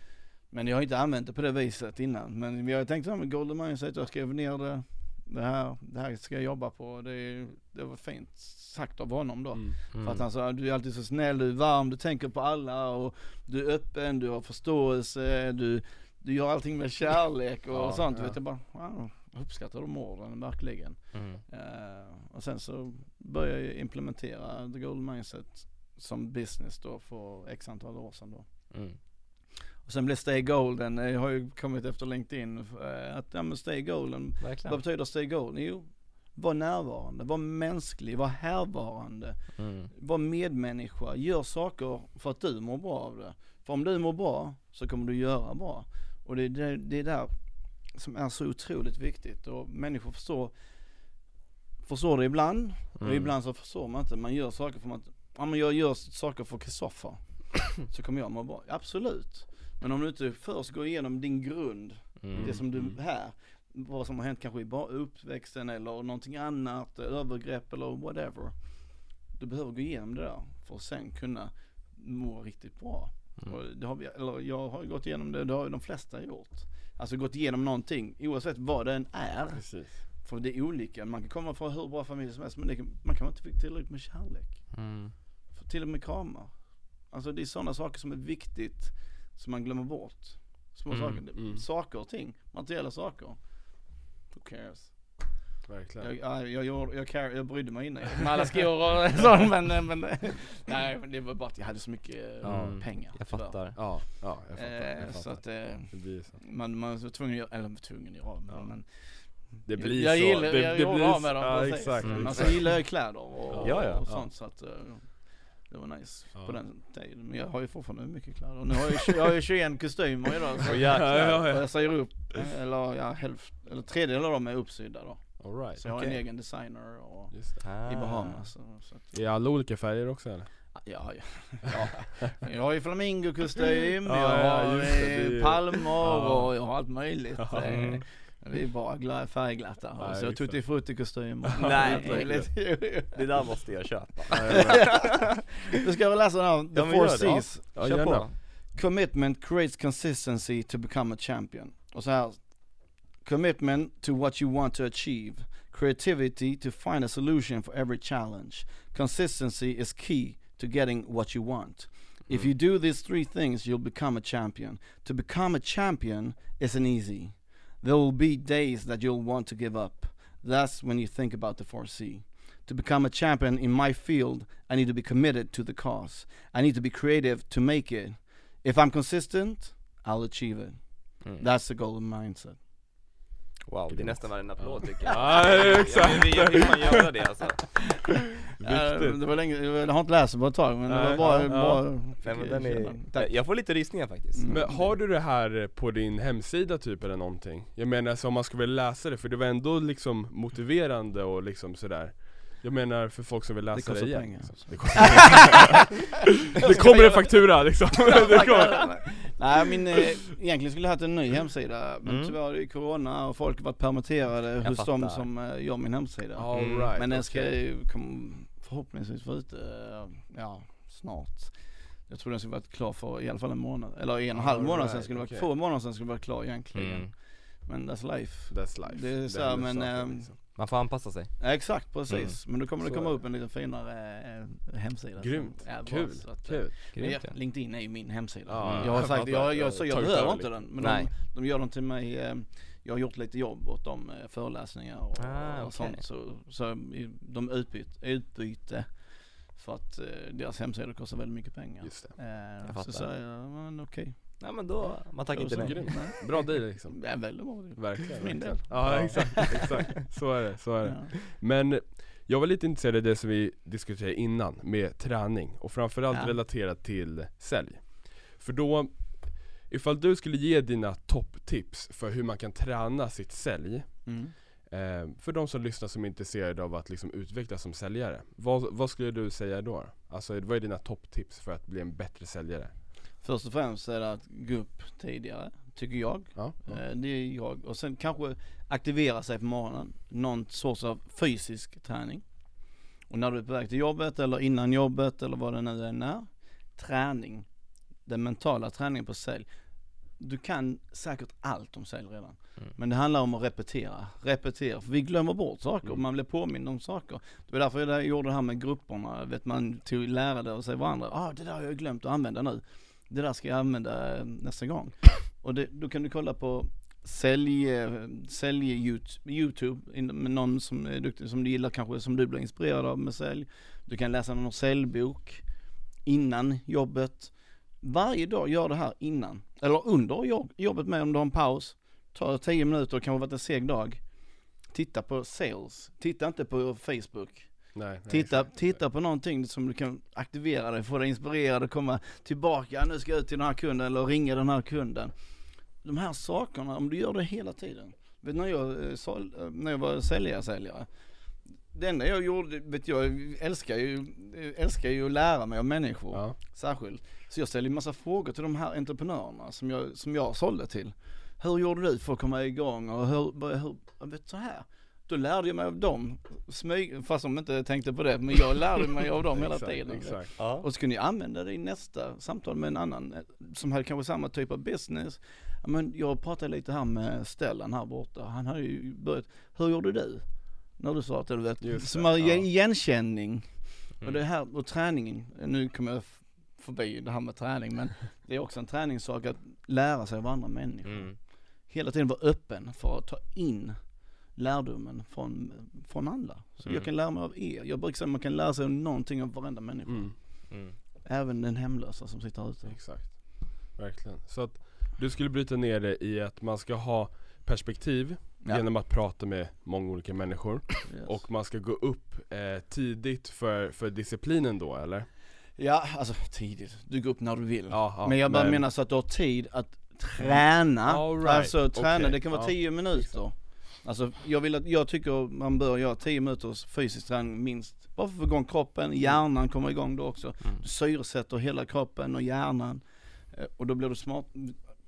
Men jag har inte använt det på det viset innan. Men jag tänkte med golden mindset, jag skrev ner det. Det här, det här ska jag jobba på. Det, det var fint sagt av honom då. Mm. För att han sa, du är alltid så snäll, du är varm, du tänker på alla och du är öppen, du har förståelse, du, du gör allting med kärlek och Ja, sånt. ja. Vet jag bara, wow, uppskattar de orden verkligen. mm. Eh, och sen så började jag implementera the golden mindset som business då för x antal år sedan då. Mm. Och sen blev stay golden, jag har ju kommit efter LinkedIn, eh, att ja men stay golden, vad Verkligen betyder stay golden? Jo, var närvarande, var mänsklig, var härvarande. mm. Var medmänniska, gör saker för att du mår bra av det. För om du mår bra så kommer du göra bra. Och det är det, det är där som är så otroligt viktigt och människor förstår, förstår det ibland och Mm. ibland så förstår man inte. Man gör saker för att, ja men jag gör saker för Kristoffer så kommer jag må bra. Absolut. Men om du inte först går igenom din grund, Mm. det som du Mm. här, vad som har hänt kanske i uppväxten eller någonting annat, övergrepp eller whatever. Du behöver gå igenom det där för att sen kunna må riktigt bra. Mm. Och det har vi, eller jag har gått igenom det, det har ju de flesta gjort. Alltså gått igenom någonting, oavsett vad det än är. Precis. För det är olika, man kan komma från hur bra familj som helst men kan- man kan inte få tillräckligt med kärlek. Mm. För till och med kramar. Alltså det är sådana saker som är viktigt som man glömmer bort. Små Mm, saker, mm. saker och ting, materiella saker. Who cares? Verkligen. Jag, jag, jag, jag, care, jag brydde mig innan med alla skor och sånt men, men nej men det var bara att jag hade så mycket eh, Ja, pengar. Jag tyvärr. fattar. Ja, ja jag fattar. Eh, Jag så fattar. att eh, Det blir så. man, man var tvungen att göra, eller tvungen att göra av dem, men Det blir jag så. gillar, det, jag det gjorde blir av så. med dem Ja precis. exakt. Mm. Alltså exakt. jag gillar ju kläder och, Ja, ja. och Ja. sånt så att eh, det var nice Ja. på den tiden. Men jag har ju fortfarande mycket kläder. Och nu har jag, ju- jag har ju 21 kostymer idag. Så jäklar. Ja, ja, jag säger upp, eller ja, hälft, eller tredjedel av dem är uppsydda då. All right. Så jag har Okej. en egen designer och Just det. Ah. i Bahamas. Så, så att, I alla olika färger också eller? ja, ja. ja. Jag har ju flamingokostym, Ja, jag ja, har palmer och jag har allt möjligt. Mm. Vi är bara glada färgglatta. Ja, Och så exakt. tutti frutti kostym. Nej. Det där måste jag köpa. Du ska väl läsa den här, The Ja, Four. Cs. Ja, Kör på. Commitment creates consistency to become a champion. Och så här. Commitment to what you want to achieve. Creativity to find a solution for every challenge. Consistency is key to getting what you want. If you do these three things, you'll become a champion. To become a champion isn't easy. There will be days that you'll want to give up. That's when you think about the 4C. To become a champion in my field, I need to be committed to the cause. I need to be creative to make it. If I'm consistent, I'll achieve it. Mm. That's the golden mindset. Wow, det är nästan värre en applåd Ja. tycker jag. Ja, exakt. Jag vill fan göra det alltså. Ja, Viktigt. det var länge, jag har inte läst det på ett tag men det var bra, ja, bra Nej, men den är, Tack. jag får lite rysningar faktiskt. Mm. Men har du det här på din hemsida typ eller någonting? Jag menar så om man skulle vilja läsa det, för det var ändå liksom motiverande och liksom sådär Jag menar för folk som vill läsa det, kostar igen pengar. liksom. Det kostar pengar Det kommer en faktura liksom det kommer. Nej min, eh, egentligen skulle jag haft en ny hemsida men Mm. tyvärr är det corona och folk har varit permitterade hos fattar. de som eh, gör min hemsida. All Mm. right, men den ska okej. ju kom, förhoppningsvis vara ute, eh, ja snart. Jag tror den ska vara klar för i alla fall en månad, eller en och en halv månad right, sen skulle det vara, två månader sen skulle det vara klar egentligen. Mm. Men that's life. That's life Det är så här, händer men, ehm, liksom. Man får anpassa sig. Ja, exakt precis, men då kommer det komma upp en lite finare eh, hemsida. som Grymt, är bra, kul, så att, eh, kul Men ja, Grymt, ja. LinkedIn är ju min hemsida. Ja, jag har jag sagt, jag, Jag jag, så jag behöver över inte den. Men Nej. de, de gör den till mig, eh, jag har gjort lite jobb åt dem, eh, föreläsningar och, Ah, och okej. sånt. Så, så de utbyte, utbyte för att eh, deras hemsida kostar väldigt mycket pengar. Just det, Eh, Jag så säger jag, men okej. Ja men då, man tackar inte nej. bra deal liksom Det är väldigt bra. Verkligen För min del. Ja exakt, exakt, så är det, så är det Ja. Men jag var lite intresserad av det som vi diskuterade innan med träning och framförallt Ja. relaterat till sälj För då, ifall du skulle ge dina topptips för hur man kan träna sitt sälj Mm. eh, För de som lyssnar som är intresserade av att liksom utvecklas som säljare Vad, vad skulle du säga då? Alltså vad är dina topptips för att bli en bättre säljare? Först och främst är det att gå upp tidigare, tycker jag. Ja, ja. Eh, Det är jag. Och sen kanske aktivera sig på morgonen. Någon sorts av fysisk träning. Och när du är på väg till jobbet eller innan jobbet eller vad det nu än är. Träning. Den mentala träningen på sälj. Du kan säkert allt om sälj redan. Mm. Men det handlar om att repetera, repetera. För vi glömmer bort saker Mm. man blir påmind om saker. Det var därför jag gjorde det här med grupperna. Vet man tog lärade och sig varandra. Ah det där har jag glömt att använda nu. Det där ska jag använda eh, nästa gång. Och det, då kan du kolla på sälj, eh, sälj Youtube med någon som är duktig, som du gillar kanske, som du blir inspirerad av med sälj. Du kan läsa någon säljbok innan jobbet. Varje dag gör det här innan. Eller under jobb, jobbet med om du har en paus. Ta 10 minuter, kanske varit en seg dag. Titta på sales. Titta inte på Facebook. Nej, nej, Titta, exakt, titta på någonting som du kan aktivera dig, få dig inspirerad och komma tillbaka. Nu ska jag ut till den här kunden eller ringa den här kunden. De här sakerna, om du gör det hela tiden. Vet, när, jag, eh, sål, eh, när jag var säljare, säljare. Det enda jag gjorde, vet jag, älskar ju, eh, älskar ju att lära mig av människor. Ja, Särskilt. Så jag ställde en massa frågor till de här entreprenörerna som jag, som jag sålde till. Hur gjorde du för att komma igång och hur, hur vet så här. Då lärde jag mig av dem, smyg, fast de inte tänkte på det, men jag lärde mig av dem hela exakt, tiden. Exakt. Ja. Och så kunde jag använda det i nästa samtal med en annan eh, som hade kanske samma typ av business. Men jag pratade lite här med Stellan här borta, han hade ju börjat, hur gjorde du? När du startade, du vet, Just som det, ja. igenkänning. Mm. Och det här, och träningen, nu kommer jag förbi det här med träning men det är också en träningssak att lära sig av andra människor. Mm. Hela tiden vara öppen för att ta in lärdomen från, från andra. Så Mm. jag kan lära mig av er. Jag brukar säga att man kan lära sig någonting av varenda människa. Mm, Mm. Även den hemlösa som sitter här ute. exakt. Verkligen. Så att du skulle bryta ner det i att man ska ha perspektiv Ja. genom att prata med många olika människor Yes. och man ska gå upp eh, tidigt för, för disciplinen då eller? Ja, alltså tidigt. Du går upp när du vill. Ja, ja, men jag bara menar så att du har tid att träna. All right. Alltså träna, Okej, det kan vara ja, 10 minuter. Alltså jag vill att, jag tycker man bör göra 10 minuters fysisk träning minst. Bara för att få igång kroppen, hjärnan kommer igång då också. Mm. Du syresätter hela kroppen och hjärnan. Eh, Och då blir du smart.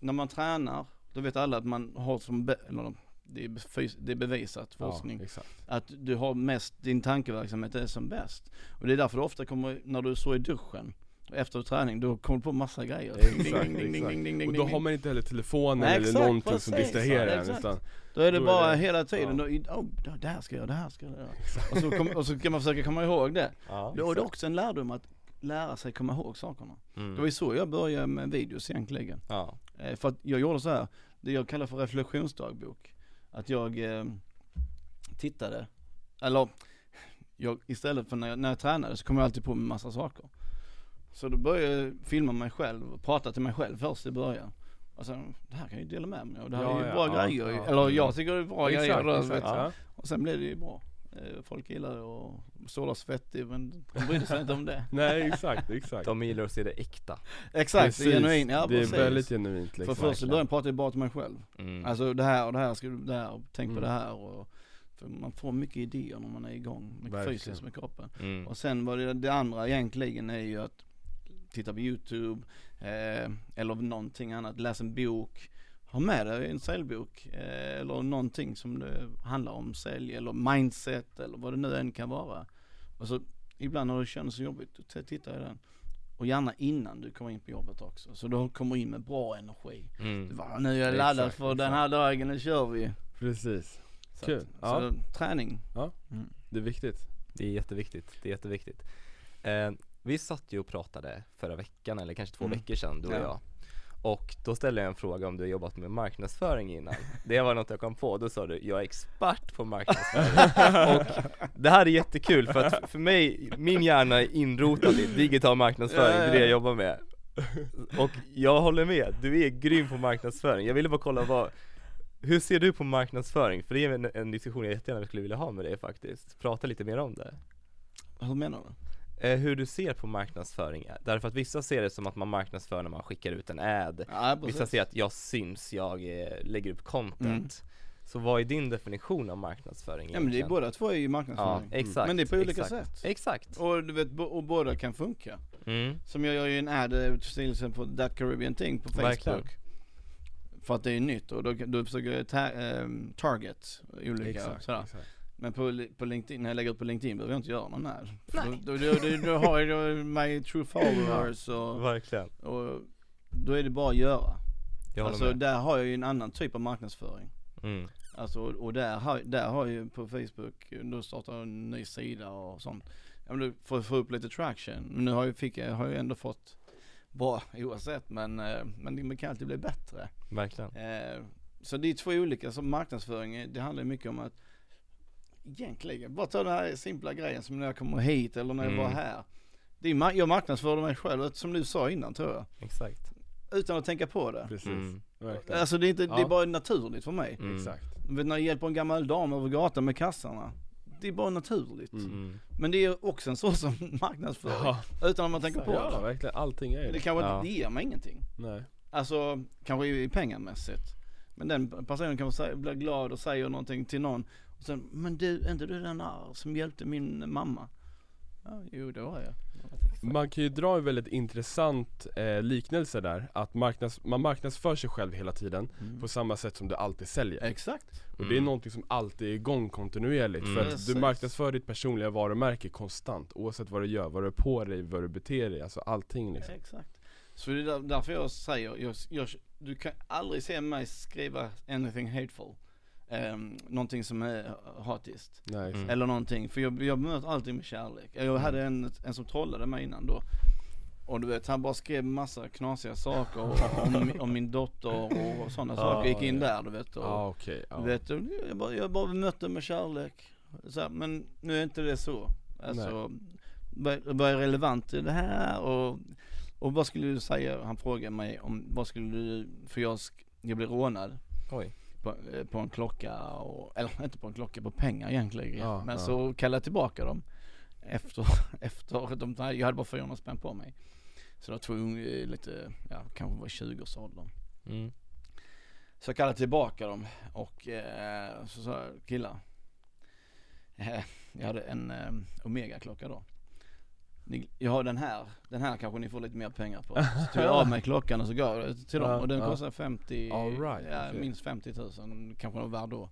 När man tränar, då vet alla att man har som, eller det är, det är bevisat, forskning. Ja. Att du har mest, din tankeverksamhet är som bäst. Och det är därför du ofta kommer, när du så i duschen, efter träning, då kommer du på massa grejer. Ding, ding, Exakt, ding, ding, exakt. ding, ding, ding, Och då har man inte heller telefonen Nej, eller exakt, någonting som distraherar en utan Då är det då är bara det- hela tiden, ja. då, oh, det här ska jag göra, det här ska jag göra. Och så, kom, och så kan man försöka komma ihåg det. Ja. Då är det också en lärdom att lära sig komma ihåg sakerna. Mm. Det var ju så jag började med videos egentligen. Ja. Eh, För att jag gjorde så här, det jag kallar för reflektionsdagbok. Att jag eh, tittade, eller jag, istället för när jag, när jag tränade så kom jag alltid på en massa saker. Så då började jag filma mig själv och prata till mig själv först i början. Och sen, det här kan jag ju dela med mig av, det här Ja, är ju ja, bra ja, grejer. ja. Eller jag tycker det är bra grejer. Exakt, då, exakt, ja. Och sen blev det ju bra. Eh, Folk gillar det och Sola svettig men de brydde sig inte om det. Nej exakt, exakt De gillar att se det äkta. Exakt, det är genuint, ja det är precis. väldigt genuint För liksom först i början pratade jag bara till mig själv. Mm. Alltså det här och det här ska du, det här, och tänk på Mm. det här och för man får mycket idéer när man är igång, mycket Verkligen. fysiskt med kroppen. Mm. Och sen var det, det andra egentligen är ju att titta på youtube, eh, eller någonting annat, läsa en bok, ha med dig en säljbok, eh, eller någonting som det handlar om sälj, eller mindset, eller vad det nu än kan vara. Och så ibland när det känns så jobbigt, då t- tittar jag i den. Och gärna innan du kommer in på jobbet också, så du kommer in med bra energi. Du Mm. bara, nu är jag laddad Exakt, för den här dagen, nu kör vi. Precis, Så, Kul, att, ja. så träning. Ja. Mm. det är viktigt Det är jätteviktigt, det är jätteviktigt. Eh, vi satt ju och pratade förra veckan, eller kanske två Mm. veckor sedan, du och Ja. jag. Och då ställde jag en fråga om du har jobbat med marknadsföring innan. Det var något jag kom på, då sa du, jag är expert på marknadsföring. och det här är jättekul för att för mig, min hjärna är inrotad i digital marknadsföring, det är det jag jobbar med. Och jag håller med, du är grym på marknadsföring. Jag ville bara kolla vad, hur ser du på marknadsföring? För det är en, en diskussion jag jättegärna skulle vilja ha med dig faktiskt. Prata lite mer om det. Hur menar du? Eh, hur du ser på marknadsföring. Därför att vissa ser det som att man marknadsför när man skickar ut en ad. Ja, Vissa ser att jag syns, jag eh, lägger upp content. Så vad är din definition av marknadsföring Ja men det är egentligen? båda två är ju Ja, marknadsföring. exakt. Men det är på olika exakt. sätt. Exakt. Och du vet, och båda kan funka. Mm. Som jag gör ju en ad eh, till exempel That Caribbean Thing på Facebook. Verkligen. För att det är nytt och då, då försöker jag ta, ehm, target olika Exakt, sådär. exakt. Men på, på LinkedIn, när jag lägger ut på LinkedIn behöver jag inte göra någon ad. För Då, då, då, då har jag ju my true followers och, Verkligen. och då är det bara att göra. Jag Alltså med. där har jag ju en annan typ av marknadsföring. Mm. Alltså och och där har, där har ju på Facebook, då startar jag en ny sida och sånt. Ja men du får få upp lite traction. Men nu har jag, fick jag, har jag ändå fått bra oavsett men, eh, men det kan alltid bli bättre. Verkligen. Eh, Så det är två olika, som marknadsföring, det handlar ju mycket om att egentligen, bara ta den här simpla grejen som när jag kommer hit eller när jag Mm. var här. Det är, jag marknadsförde mig själv, som du sa innan tror jag. Exakt. Utan att tänka på det. Precis, Mm. Alltså det är, inte, det är Ja. bara naturligt för mig. Mm. Exakt vet när jag hjälper en gammal dam över gatan med kassarna. Det är bara naturligt. Mm. Mm. Men det är också en sorts marknadsföring. Ja, Utan att man tänker på ja det. verkligen, allting är det det kanske Ja. inte, det ger mig ingenting. Nej, Alltså, kanske i pengamässigt. Men den personen kan säga, bli glad och säger någonting till någon. Och sen, men du, är inte du den där som hjälpte min mamma? Ja, jo det var jag. Man kan ju dra en väldigt intressant eh, liknelse där, att marknads, man marknadsför sig själv hela tiden Mm. på samma sätt som du alltid säljer Exakt. Och det är Mm. någonting som alltid är igång kontinuerligt Mm. för att Precis. du marknadsför ditt personliga varumärke konstant Oavsett vad du gör, vad du har på dig, vad du beter dig, alltså allting liksom Exakt. Så det är där, därför jag säger, jag, jag, du kan aldrig se mig skriva anything hateful. Um, någonting som är hatiskt. Nej, Mm. Eller någonting, för jag, jag bemöter alltid med kärlek. Jag hade en, en som trollade mig innan då. Och du vet, han bara skrev massa knasiga saker om, om, om min dotter och sådana Ja, saker. Gick in där du vet. Och, Ja okej, ja. du vet, jag, bara, jag bara bemötte med kärlek. Så här, men nu är inte det så. Alltså, vad, vad är relevant i det här? Och, och vad skulle du säga, han frågade mig om, vad skulle du, för jag, jag blev rånad Oj. På, eh, på en klocka, och, eller inte på en klocka, på pengar egentligen. Ja, Men ja. så kallade jag tillbaka dem efter, efter de, jag hade bara 400 spänn på mig. Så jag var tvungen, eh, lite, ja kanske var i 20-årsåldern. Mm. Så jag kallade tillbaka dem och eh, så sa jag, killar. Eh, jag hade en eh, Omega-klocka då. Jag har den här, den här kanske ni får lite mer pengar på. Så tog jag av mig klockan och så gav jag till dem och den ja. kostade 50, All right, ja, minst 50 000 kanske den var värd då.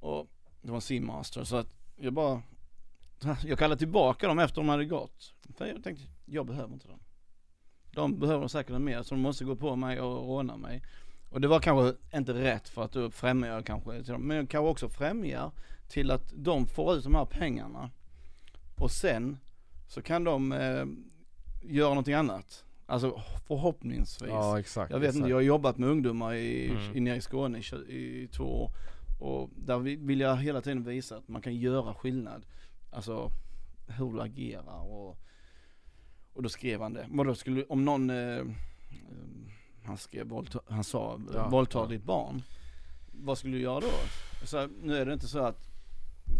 Och det var en Seamaster så att jag bara, jag kallade tillbaka dem efter de hade gått. För jag tänkte, jag behöver inte dem. De behöver säkert mer så de måste gå på mig och råna mig. Och det var kanske inte rätt för att då främjar jag kanske till dem, men jag kanske också främjar till att de får ut de här pengarna. Och sen så kan de eh, göra någonting annat. Alltså förhoppningsvis. Ja exakt. Jag vet inte, exakt. jag har jobbat med ungdomar i, Mm. i nere i Skåne i, i två år. Och där vi- vill jag hela tiden visa att man kan göra skillnad. Alltså hur du agerar och, och då skrev han det. Men då skulle, om någon, eh, eh, han skrev, våldta, han sa, Ja, våldtar ja. ditt barn. Vad skulle du göra då? Så nu är det inte så att,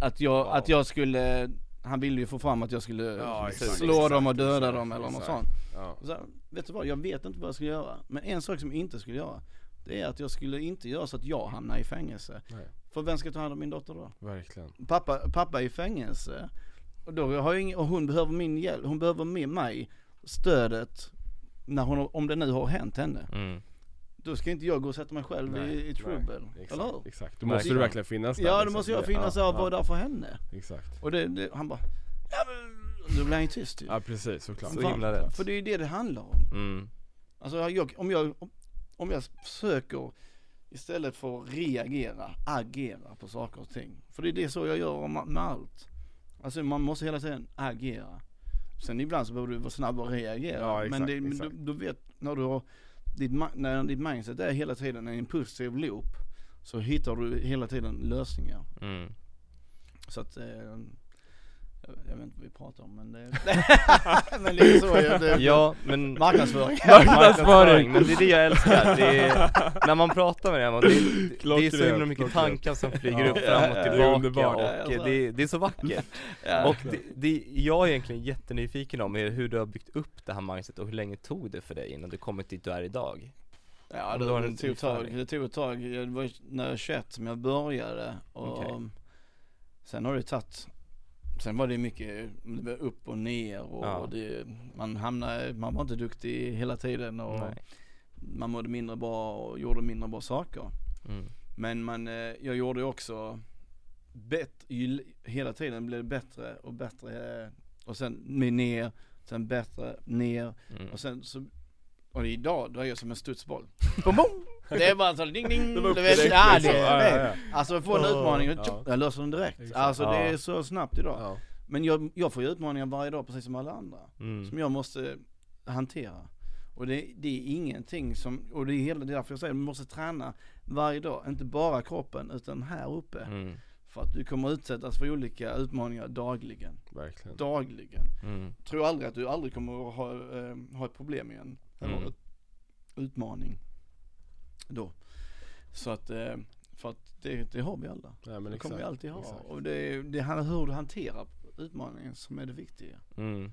att jag, Ja. att jag skulle, han ville ju få fram att jag skulle Ja, exakt, slå exakt, dem och döda exakt, dem eller något sånt. Ja. Så, vet du vad, jag vet inte vad jag ska göra. Men en sak som jag inte skulle göra, det är att jag skulle inte göra så att jag hamnar i fängelse. Nej. För vem ska ta hand om min dotter då? Verkligen. Pappa, pappa är i fängelse. Och då har jag ingen, och hon behöver min hjälp, hon behöver med mig, stödet, när hon, om det nu har hänt henne. Mm. Då ska inte jag gå och sätta mig själv i, i trubbel. Exakt, Eller hur? exakt. Då Nej. måste du verkligen finnas där Ja, då liksom. måste jag finnas ja, där och vara ja, där för henne. Exakt. Och det, det, han bara, ja men, då blir han ju tyst ju. Ja precis, såklart. Så himla rätt. För det är ju det det handlar om. Mm. Alltså jag, om jag, om- om jag försöker istället för att reagera, agera på saker och ting. För det är det så jag gör om- med allt. Alltså man måste hela tiden agera. Sen ibland så behöver du vara snabb och reagera. Ja, exakt, men det, men du, exakt. du vet när du har, ditt, när ditt mindset är hela tiden en impulsiv loop. Så hittar du hela tiden lösningar. Mm. Så att, eh, jag, jag vet inte vad vi pratar om men det, men det är så jag, det, Ja, men marknadsföring. marknadsföring, men det är det jag älskar. Det är, när man pratar med dem, och det, det, det är så himla mycket tankar som flyger Ja. upp fram och Det är tillbaka underbart. och Ja, det, det är så vackert. Ja. Och det, det, jag är egentligen jättenyfiken om är hur du har byggt upp det här mindset och hur länge tog det för dig innan du kommit dit du är idag? Ja det, det en tog ett tag, det tog ett tag, det var när jag var 21 som jag började och Okej. sen har det tagit Sen var det mycket upp och ner och Ja. det, man hamnade, man var inte duktig hela tiden och Nej. man mådde mindre bra och gjorde mindre bra saker. Mm. Men man, eh, jag gjorde också ju, hela tiden blev det bättre och bättre och sen med ner, sen bättre, ner Mm. och sen så, och idag då är jag som en studsboll. Bom, bom. Det är bara så ding ding. Det du vet, direkt, ja, liksom. det, Ja, ja, ja. Alltså få en utmaning och tjup, jag löser den direkt. Exakt. Alltså det är så snabbt idag. Men jag, jag får ju utmaningar varje dag precis som alla andra. Mm. Som jag måste hantera. Och det, det är ingenting som, och det är hela det är därför jag säger, du måste träna varje dag. Inte bara kroppen utan här uppe. Mm. För att du kommer utsättas för olika utmaningar dagligen. Verkligen. Dagligen. Mm. Tror aldrig att du aldrig kommer att ha, eh, ha ett problem igen. Eller Mm. utmaning. Då. Så att, eh, för att det, det har vi alla. Ja, Det kommer vi alltid ha. exakt. Och det, det om hur du hanterar utmaningen som är det viktiga. Mm.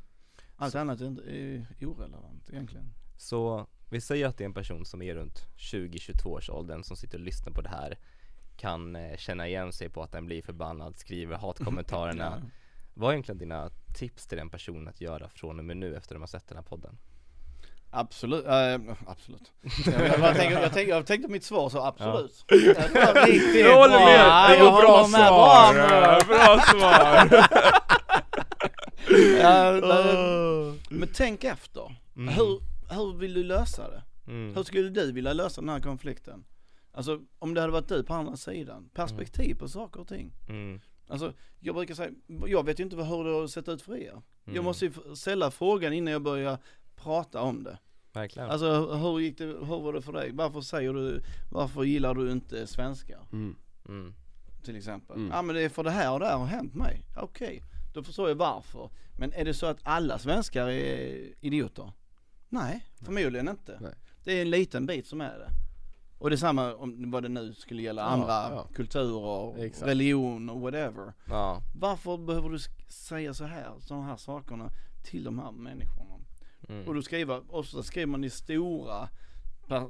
Allt annat är, inte, är irrelevant egentligen. Så vi säger att det är en person som är runt 20-22 års åldern som sitter och lyssnar på det här kan eh, känna igen sig på att den blir förbannad, skriver hatkommentarerna. Ja. Vad är egentligen dina tips till den personen att göra från och med nu efter de har sett den här podden? Absolut, äh, absolut. Jag, jag, tänker, jag, tänker, jag tänkte mitt svar så absolut. Det var riktigt Jag håller med, Ja, det var bra svar! Bra, Bra svar! Ja, men- Men tänk efter. Mm. Hur, hur vill du lösa det? Mm. Hur skulle du vilja lösa den här konflikten? Alltså om det hade varit du på andra sidan, perspektiv på saker och ting. Mm. Alltså jag brukar säga, jag vet ju inte hur det har sett ut för er. Mm. Jag måste ju ställa frågan innan jag börjar prata om det. Verkligen. Alltså hur gick det, hur var det för dig? Varför säger du, varför gillar du inte svenskar? Mm. Mm. Till exempel. Mm. Ja men det är för det här och det här har hänt mig. Okej, då förstår jag varför. Men är det så att alla svenskar är idioter? Nej, förmodligen inte. Nej. Det är en liten bit som är det. Och detsamma om vad det nu skulle gälla Ja, andra ja. kulturer, Exakt. religion och whatever. Ja. Varför behöver du säga så här, sådana här sakerna till de här människorna? Mm. Och du skriver, ofta skriver man i stora,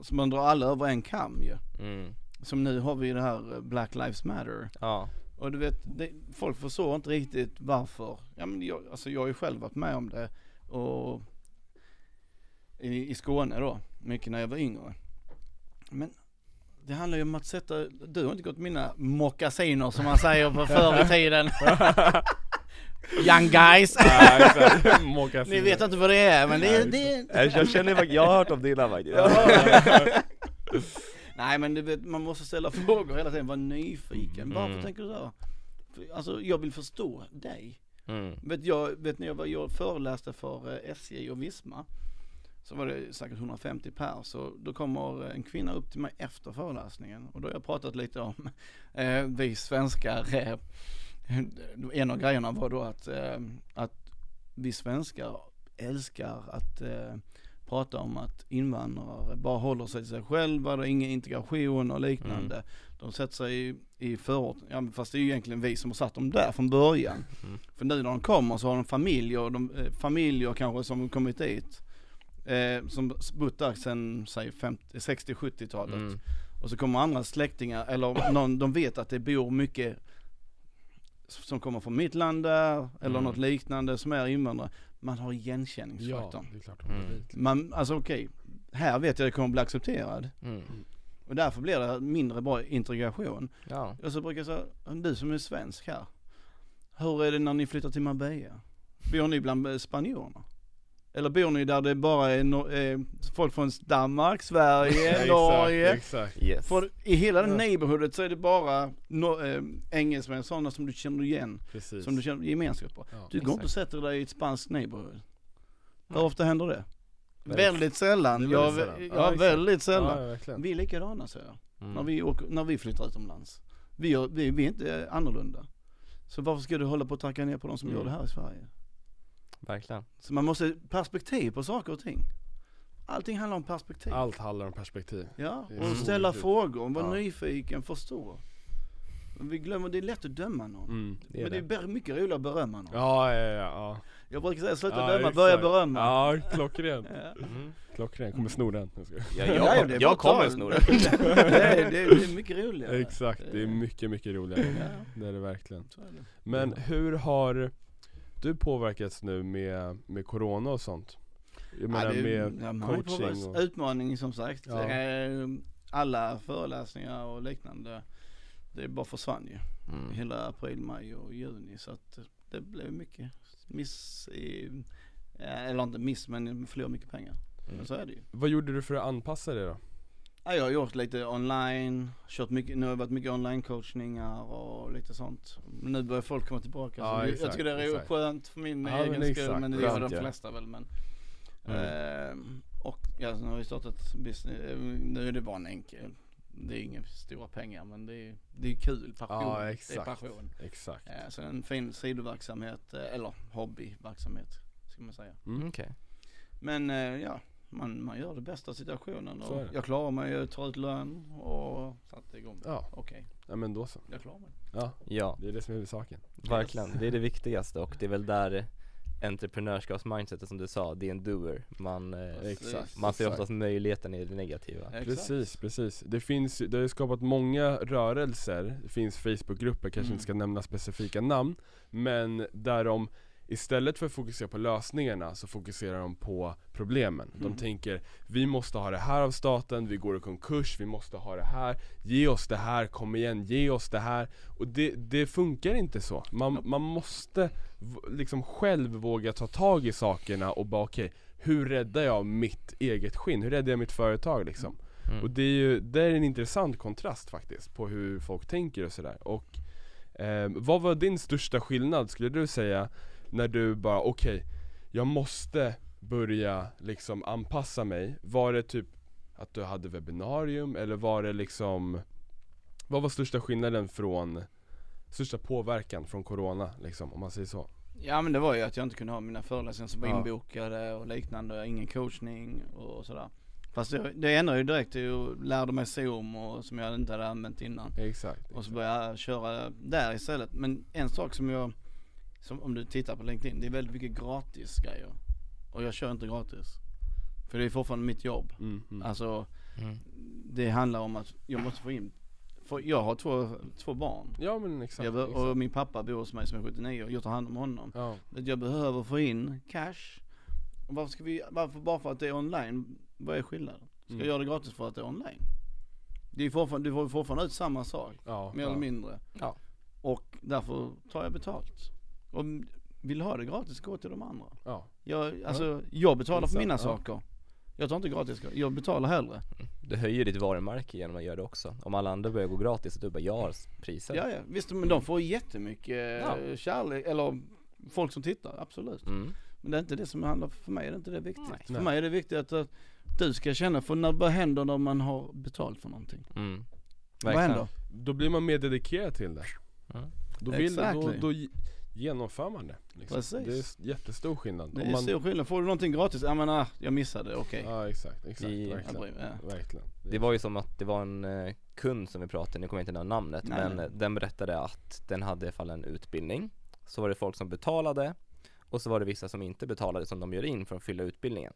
så man drar alla över en kam ju. Mm. Som nu har vi det här eh, Black Lives Matter. Ja. Och du vet, det, folk förstår inte riktigt varför. Ja men jag, alltså jag har ju själv varit med om det och i, i Skåne då, mycket när jag var yngre. Men det handlar ju om att sätta, du har inte gått mina mockasiner som man säger på förr i tiden. Young guys. Ja. Ni vet inte vad det är men det, är- det är Jag känner, jag har hört om dina faktiskt. Nej men du vet, man måste ställa frågor hela tiden, vara nyfiken. Varför Mm. tänker du så? Alltså jag vill förstå dig. Mm. Vet jag, vet ni jag var, jag föreläste för eh, SJ och Visma. Så var det säkert 150 per, så då kommer en kvinna upp till mig efter föreläsningen och då har jag pratat lite om eh, vi svenskar. Eh, en av grejerna var då att, eh, att vi svenskar älskar att eh, prata om att invandrare bara håller sig till sig själva, det är ingen integration och liknande. De sätter sig i, i förort, ja fast det är ju egentligen vi som har satt dem där från början. Mm. För nu när de kommer så har de familjer, och de, eh, familjer kanske som kommit dit. Eh, som bott där 50 60-70-talet. Mm. Och så kommer andra släktingar, eller någon, de vet att det bor mycket som kommer från mitt land där, eller Mm. något liknande som är invandrare. Man har Ja, igenkänningsfaktorn. det är klart. Mm. Man, alltså okej, här vet jag att jag kommer bli accepterad. Mm. Och därför blir det mindre bra integration. Ja. Och så brukar jag säga, du som är svensk här. Hur är det när ni flyttar till Marbella? Bor ni bland spanjorerna? Eller bor ni där det bara är no- eh, folk från Danmark, Sverige, Norge? Exakt, exakt. Yes. För i hela det neighborhoodet så är det bara no, eh, engelsmän, sådana som du känner igen, Precis. som du känner gemenskap på. ja. Du går inte och exakt. sätter dig i ett spanskt neighborhood. Hur Nej. ofta händer det? Väldigt- Väldigt sällan. Väldigt sällan. ja, Ja, exakt. väldigt sällan. Ja. Vi är likadana säger jag. Mm. när, vi åker, när vi flyttar utomlands. Vi, gör- vi, vi är inte annorlunda. Så varför ska du hålla på att tacka ner på de som Mm. gör det här i Sverige? Verkligen. Så man måste perspektiv på saker och ting. Allting handlar om perspektiv. Allt handlar om perspektiv. Ja, är och så ställa viktigt. frågor, vara Ja. nyfiken, förstå. Vi glömmer, det är lätt att döma någon. Mm. Det är Men det är det. ber- mycket roligare att berömma någon. Ja, ja, ja, ja. Jag brukar säga sluta ja döma, exakt. börja berömma. Ja, klockren. Ja. Mm. Klockren, kommer sno den. Jag. Ja, Ja, jag, är bara jag att kommer sno den. det, är, det, är, det är mycket roligare. Exakt, det är mycket, mycket roligare. Ja, Det är det verkligen. är. Men hur har du påverkats nu med, med corona och sånt? Jag menar Ja, det, med ja, coaching och... Utmaning som sagt. Ja. Eh, Alla föreläsningar och liknande, det bara försvann ju. Mm. Hela april, maj och juni så att det blev mycket miss i, eh, eller inte miss men förlorade mycket pengar. Mm. Men så är det ju. Vad gjorde du för att anpassa dig då? Ja, jag har gjort lite online, kört mycket, nu har det varit mycket online coachningar och lite sånt. Men nu börjar folk komma tillbaka Ja, så jag exakt, tycker det är exakt. skönt för min Ja, men egen skull exakt. men det gör de flesta väl men. Mm. Ehm, och ja, nu har vi startat business, eh, nu är det bara en enkel, det är inga stora pengar men det är, det är kul, passion. Ja, Det är exakt. passion. Exakt. Eh, så en fin sidoverksamhet, eh, eller hobbyverksamhet ska man säga. Mm. Okej. Men eh, ja, man, man gör det bästa situationen och jag klarar mig, jag tar ut lön och satte igång. Ja, Okej, ja men då så. jag klarar mig. Ja, Ja, det är det som är huvudsaken. verkligen. Det är det viktigaste och det är väl där entreprenörskapsmindsetet som du sa, det är en doer. Man, eh, Exakt. man ser exakt. oftast möjligheten i det negativa. Exakt. Precis, precis. Det finns, det har ju skapat många rörelser, det finns Facebookgrupper, kanske Mm. inte ska nämna specifika namn, men där de istället för att fokusera på lösningarna så fokuserar de på problemen. De Mm. tänker, vi måste ha det här av staten, vi går i konkurs, vi måste ha det här, ge oss det här, kom igen, ge oss det här. Och det, det funkar inte så. Man, man måste liksom själv våga ta tag i sakerna och bara okej, hur räddar jag mitt eget skinn? Hur räddar jag mitt företag liksom? Mm. Och det är ju, det är en intressant kontrast faktiskt på hur folk tänker och sådär och eh, Vad var din största skillnad skulle du säga när du bara okej, jag måste börja liksom anpassa mig? Var det typ att du hade webbinarium eller var det liksom Vad var största skillnaden från Största påverkan från corona liksom, om man säger så? Ja men det var ju att jag inte kunde ha mina föreläsningar som var Ja. inbokade och liknande, ingen coachning och sådär. Fast det, det ändrade ju direkt, jag lärde mig zoom och som jag inte hade använt innan. Exakt, Och så började jag köra där istället. Men en sak som jag, som om du tittar på LinkedIn, det är väldigt mycket gratis grejer. Och jag kör inte gratis. För det är fortfarande mitt jobb. mm, mm. Alltså Mm. det handlar om att jag måste få in, för jag har två, två barn. Ja men exakt, Jag, be- exakt. och min pappa bor hos mig som är 79 och jag tar hand om honom. Ja, Att jag behöver få in cash. Och varför ska vi, varför bara för att det är online, vad är skillnaden? Ska Mm. jag göra det gratis för att det är online? Det är fortfarande, du får ju fortfarande ut samma sak, ja, mer ja. eller mindre. Ja. Och därför tar jag betalt. Och vill du ha det gratis, gå till de andra. ja. Jag, alltså, jag betalar för mina ja. saker. Jag tar inte gratis, jag betalar hellre. Du höjer ditt varumärke genom att göra det också. Om alla andra börjar gå gratis och du bara, jag har priser. Ja, ja, visst men de får jättemycket Ja. ja. kärlek, eller folk som tittar, absolut. Mm. Men det är inte det som handlar, för mig är det inte det viktigt. Nej. För mig är det viktigt att, att du ska känna, för när, vad händer när man har betalt för någonting? Mm. Vad händer? Då blir man mer dedikerad till det Mm. Då, vill, då, Exactly. då ge- genomför man det liksom. Precis. Det är jättestor skillnad Det är man, stor skillnad, får du någonting gratis, ja men ah, jag missade, okej. Ja exakt, exakt, I- verkligen, ja. verkligen Det var ju som att det var en eh, kund som vi pratade, nu kommer jag inte nämna namnet, Nej, men eh, den berättade att den hade i alla fall en utbildning. Så var det folk som betalade och så var det vissa som inte betalade som de gör in för att fylla utbildningen.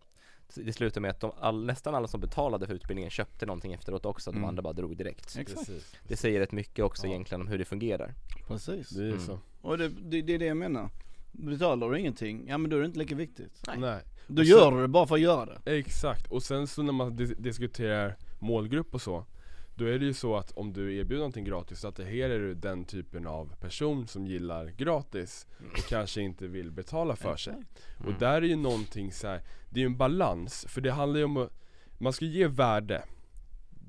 Så Det slutade med att de, all, nästan alla som betalade för utbildningen köpte någonting efteråt också, de Mm. andra bara drog direkt. Exakt, Precis, Det säger rätt mycket också Ja. egentligen om hur det fungerar. precis. det är Mm. så Och det, det, det är det jag menar. Betalar du ingenting, ja men då är det inte lika viktigt. Nej. Nej, Då Och gör sen- du det bara för att göra det. exakt, och sen så när man dis- diskuterar målgrupp och så Då är det ju så att om du erbjuder någonting gratis så attraherar du den typen av person som gillar gratis och kanske inte vill betala för sig Exakt. Mm. Och där är ju någonting så här, det är ju en balans, för det handlar ju om att Man ska ge värde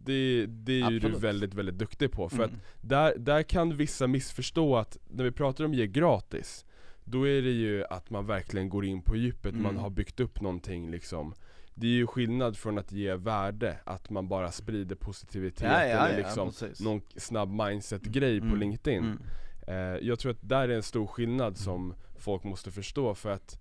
Det, det är ju du väldigt, väldigt duktig på för att Mm. där, där kan vissa missförstå att när vi pratar om ge gratis Då är det ju att man verkligen går in på djupet, man Mm. har byggt upp någonting liksom Det är ju skillnad från att ge värde, att man bara sprider positivitet Ja, ja, eller ja, liksom precis. någon snabb mindset-grej på Mm. LinkedIn Mm. Eh, jag tror att där är en stor skillnad som folk måste förstå för att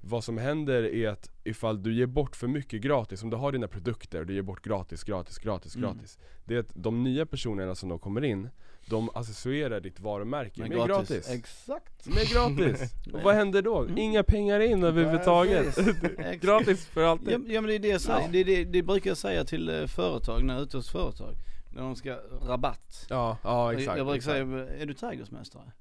vad som händer är att ifall du ger bort för mycket gratis, om du har dina produkter och du ger bort gratis, gratis, gratis, Mm. gratis Det är att de nya personerna som då kommer in, de associerar ditt varumärke Men med gratis, Exakt. Med gratis! och vad händer då? Mm. Inga pengar in överhuvudtaget! Gratis för alltid! Ja, ja men det är det jag säger, Ja. det, det, det brukar jag säga till eh, företag när jag är ute hos företag. När de ska rabatt. Ja, ja exakt, jag brukar exakt. säga, är du trädgårdsmästare?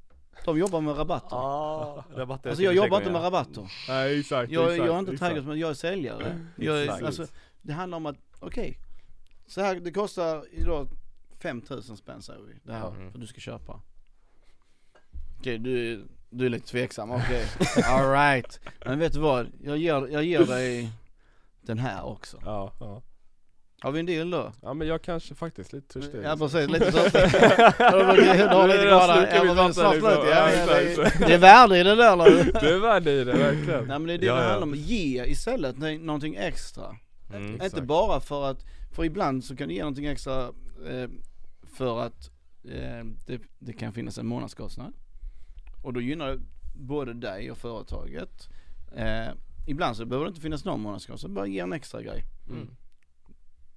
De jobbar med rabatter. Ah, rabatter Alltså jag jobbar inte med rabatter. Nej exakt, Jag, exakt, jag är inte exakt. trädgårdsmästare, jag är säljare. Jag är, alltså, det handlar om att, okej. så här, det kostar idag 5000 spänn säger vi, det här, Mm. för du ska köpa. Okej, du, du är lite tveksam, okej. Alright. Men vet du vad? Jag ger, jag ger dig den här också. Ja, ja. Har vi en deal då? ja men jag kanske faktiskt lite törstig Ja precis, lite törstig. Du har lite Ja, men snart liksom. slut. Ja, det, är- värde i det där nu. Det är värde i det, verkligen Nej men det är det Ja, det handlar om, ge istället nå- någonting extra. Mm. Inte Exakt. bara för att, för ibland så kan du ge någonting extra eh, för att eh, det, det kan finnas en månadskostnad. Och då gynnar det både dig och företaget. Eh, ibland så behöver det inte finnas någon månadskostnad, bara ge en extra grej. Mm.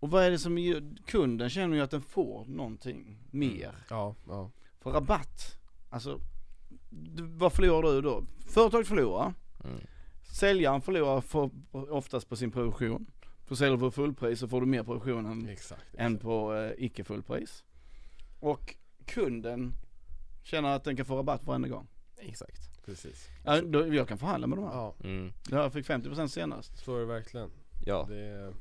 Och vad är det som gör, kunden känner ju att den får någonting mer. Ja, ja För rabatt, alltså vad förlorar du då? Företaget förlorar, Mm. säljaren förlorar för, oftast på sin provision. För säljer du för fullpris så får du mer provision än, Exakt, än exakt. på eh, icke fullpris. Och kunden känner att den kan få rabatt varenda gång. Exakt. Precis Ja, då, jag kan förhandla med de här. Ja, Mm. Ja, Jag fick 50% senast. så är det verkligen Ja, det är,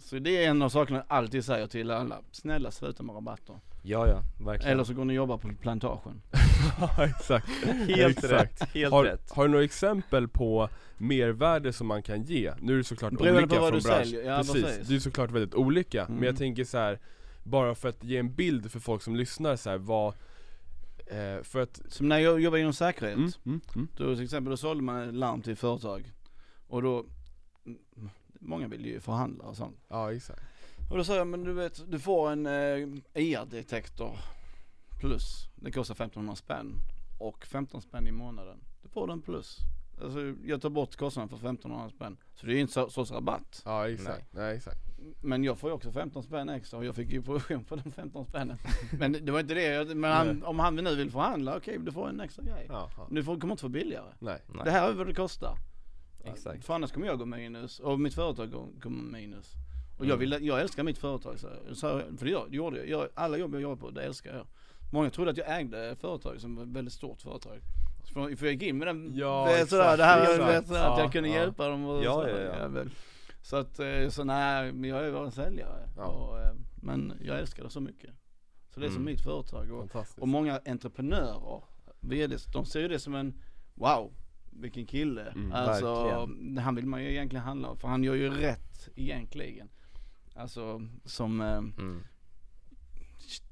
Så det är en av sakerna jag alltid säger till alla. Snälla sluta med rabatter. ja, ja, verkligen. Eller så går ni och jobbar på plantagen. Ja exakt Helt Exakt. rätt, helt har, rätt har du några exempel på mervärde som man kan ge? Nu är det såklart Beroende olika på vad från du bransch säljer, ja, precis. precis. det är såklart väldigt olika, men Mm. jag tänker så här bara för att ge en bild för folk som lyssnar så här, vad eh, För att Som när jag jobbade inom säkerhet. mm, mm, mm. Då till exempel, då sålde man ett larm till företag. Och då, mm, många vill ju förhandla och sånt. Ja exakt Och då sa jag, men du vet, du får en eh, IR-detektor plus. Det kostar 1500 spänn. Och 15 spänn i månaden. Då får du en plus. Alltså jag tar bort kostnaden för 1500 spänn. Så det är ju inte så, sorts rabatt. Ja exakt, nej, exakt Men jag får ju också 15 spänn extra och jag fick ju provision på de 15 spännen. men det var inte det, jag- men han, om han nu vill förhandla, okej du får en extra grej. ja, ja. Du får, kommer inte få billigare. Nej, Nej, Det här är vad det kostar. Exakt För annars kommer jag gå minus och mitt företag kommer minus. Och jag, Mm. vill, jag älskar mitt företag så, så för det, gör- det gjorde jag. jag. Alla jobb jag jobbar på, det älskar jag. Många trodde att jag ägde företag som var ett väldigt stort företag. För, för jag gick in med den, Ja, vet, exakt, sådär, det här exakt. vet, sådär, att Ja, jag kunde ja. hjälpa dem och Ja, sådär, ja, ja. väl. Så att, eh, så nej, men jag är bara en säljare. Ja. Och, eh, men jag älskar det så mycket. Så det är som Mm. mitt företag. Och, och många entreprenörer, VDs, de ser ju det som en wow, vilken kille. Mm, alltså, verkligen. han vill man ju egentligen handla om, för han gör ju rätt egentligen. Alltså som eh, mm.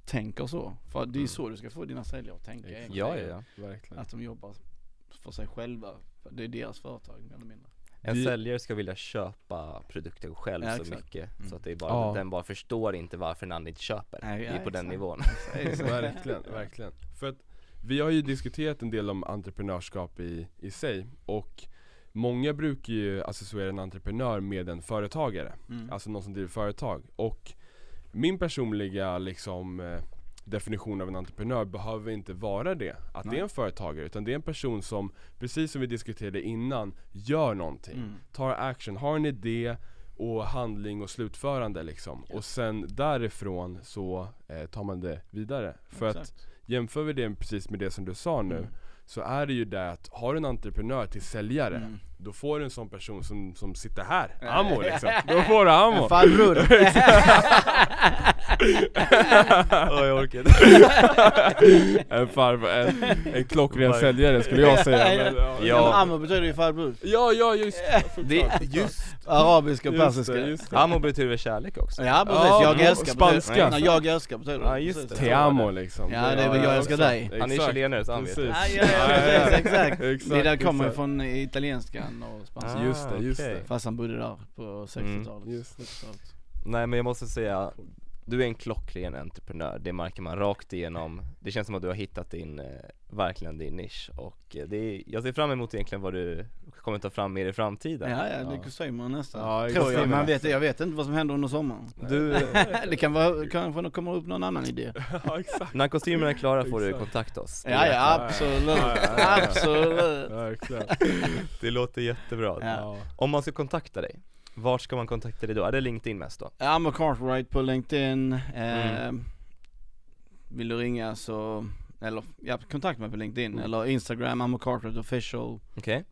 tänker så. För det är Mm. så du ska få dina säljare att tänka egentligen. Ja, ja, ja. Verkligen Att de jobbar för sig själva. Det är deras företag mer eller mindre. En Vi- säljare ska vilja köpa produkten själv Ja, så exakt. mycket Mm. Så att det är bara, Ja. den bara förstår inte varför en annan inte köper Nej, Det är ja, på den exakt. nivån Verkligen, verkligen. För att vi har ju diskuterat en del om entreprenörskap i, i sig och många brukar ju associera en entreprenör med en företagare, Mm. alltså någon som driver företag. Och min personliga liksom eh, definition av en entreprenör behöver inte vara det, att det Nej. är en företagare, utan det är en person som, precis som vi diskuterade innan, gör någonting. Mm. tar action, har en idé och handling och slutförande liksom. Och sen därifrån så eh, tar man det vidare. För att Exakt. Jämför vi det precis med det som du sa nu, Mm. så är det ju det att har du en entreprenör till säljare, Mm. Då får du en sån person som, som sitter här, Ja. ammo liksom. Då får du ammo. En farbror. Åh jag orkar inte en farbror, en, en klockren säljare skulle jag säga. Men, ja, Ja. Ammo betyder ju farbror. ja, ja just Det, just Arabiska och persiska. just det. Amo betyder väl kärlek också? Ja precis, Ja, jag älskar spanska. betyder, nej, jag älskar betyder Ja, just det. Te amo liksom. Ja, det är väl jag älskar exakt, dig. Han är exakt. chilenare så han vet Precis. Ja, ja, ja, precis, exakt. Exakt, Det där kommer ju exakt. Från italienskan och spanska. Ah, Just det, just okej. det. Fast han bodde där på 60-talet. Mm, just det. 70-talet. Nej men jag måste säga, du är en klockren entreprenör, det märker man rakt igenom Det känns som att du har hittat din, eh, verkligen din nisch och eh, det är, jag ser fram emot egentligen vad du kommer ta fram mer i framtiden Ja, ja, Ja. det säger man nästan. Ja, Tror jag, man vet, jag vet inte vad som händer under sommaren. Du, det kan vara, kanske kommer upp någon annan idé. Ja, exakt. när kostymerna är klara får du kontakta oss Ja, ja, absolut. Ja, ja, ja, ja. Absolut. Verkligen. Det låter jättebra Ja. Ja. Om man ska kontakta dig, vart ska man kontakta dig då? Är det LinkedIn mest då? Ammo Cartwright på LinkedIn. Eh, Mm. Vill du ringa så, eller ja, kontakt mig på LinkedIn Mm. eller Instagram, Ammo Cartwright official. Okej?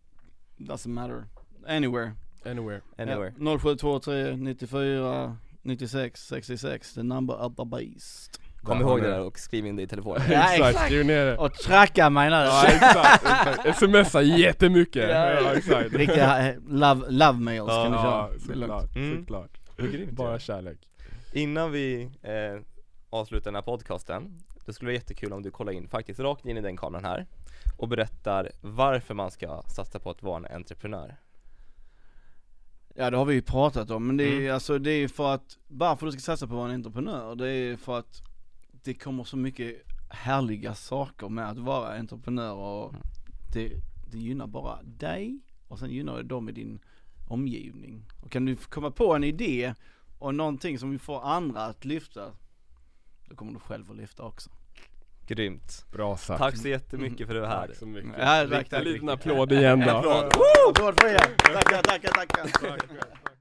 Doesn't matter. Anywhere. Anywhere. Anywhere? Ja, 0723 94 96 66, the number of the beast. Kom ihåg det där och skriv in det i telefonen Ja, Exakt, skriv ner det. Och tracka mig nu. Ja exakt, exakt. Smsa jättemycket. Ja. Ja exakt. Riktiga eh, love, love mails kan du Ja, köra. Det är lugnt. såklart, Mm. såklart. Bara ja. kärlek. Innan vi eh, avslutar den här podcasten, det skulle vara jättekul om du kollar in, faktiskt rakt in i den kameran här och berättar varför man ska satsa på att vara en entreprenör Ja det har vi ju pratat om, men det är Mm. alltså det är för att, varför du ska satsa på att vara en entreprenör, det är för att det kommer så mycket härliga saker med att vara entreprenör och Mm. det, det gynnar bara dig och sen gynnar det dem i din omgivning. Och kan du komma på en idé och någonting som vi får andra att lyfta, då kommer du själv att lyfta också. Grymt! Bra sagt. Tack så jättemycket för att du var här Tack så mycket. Ja, tack, Rikta tack. en liten applåd igen då. Applåd för er! Tackar, tackar, tackar! Tack, tack.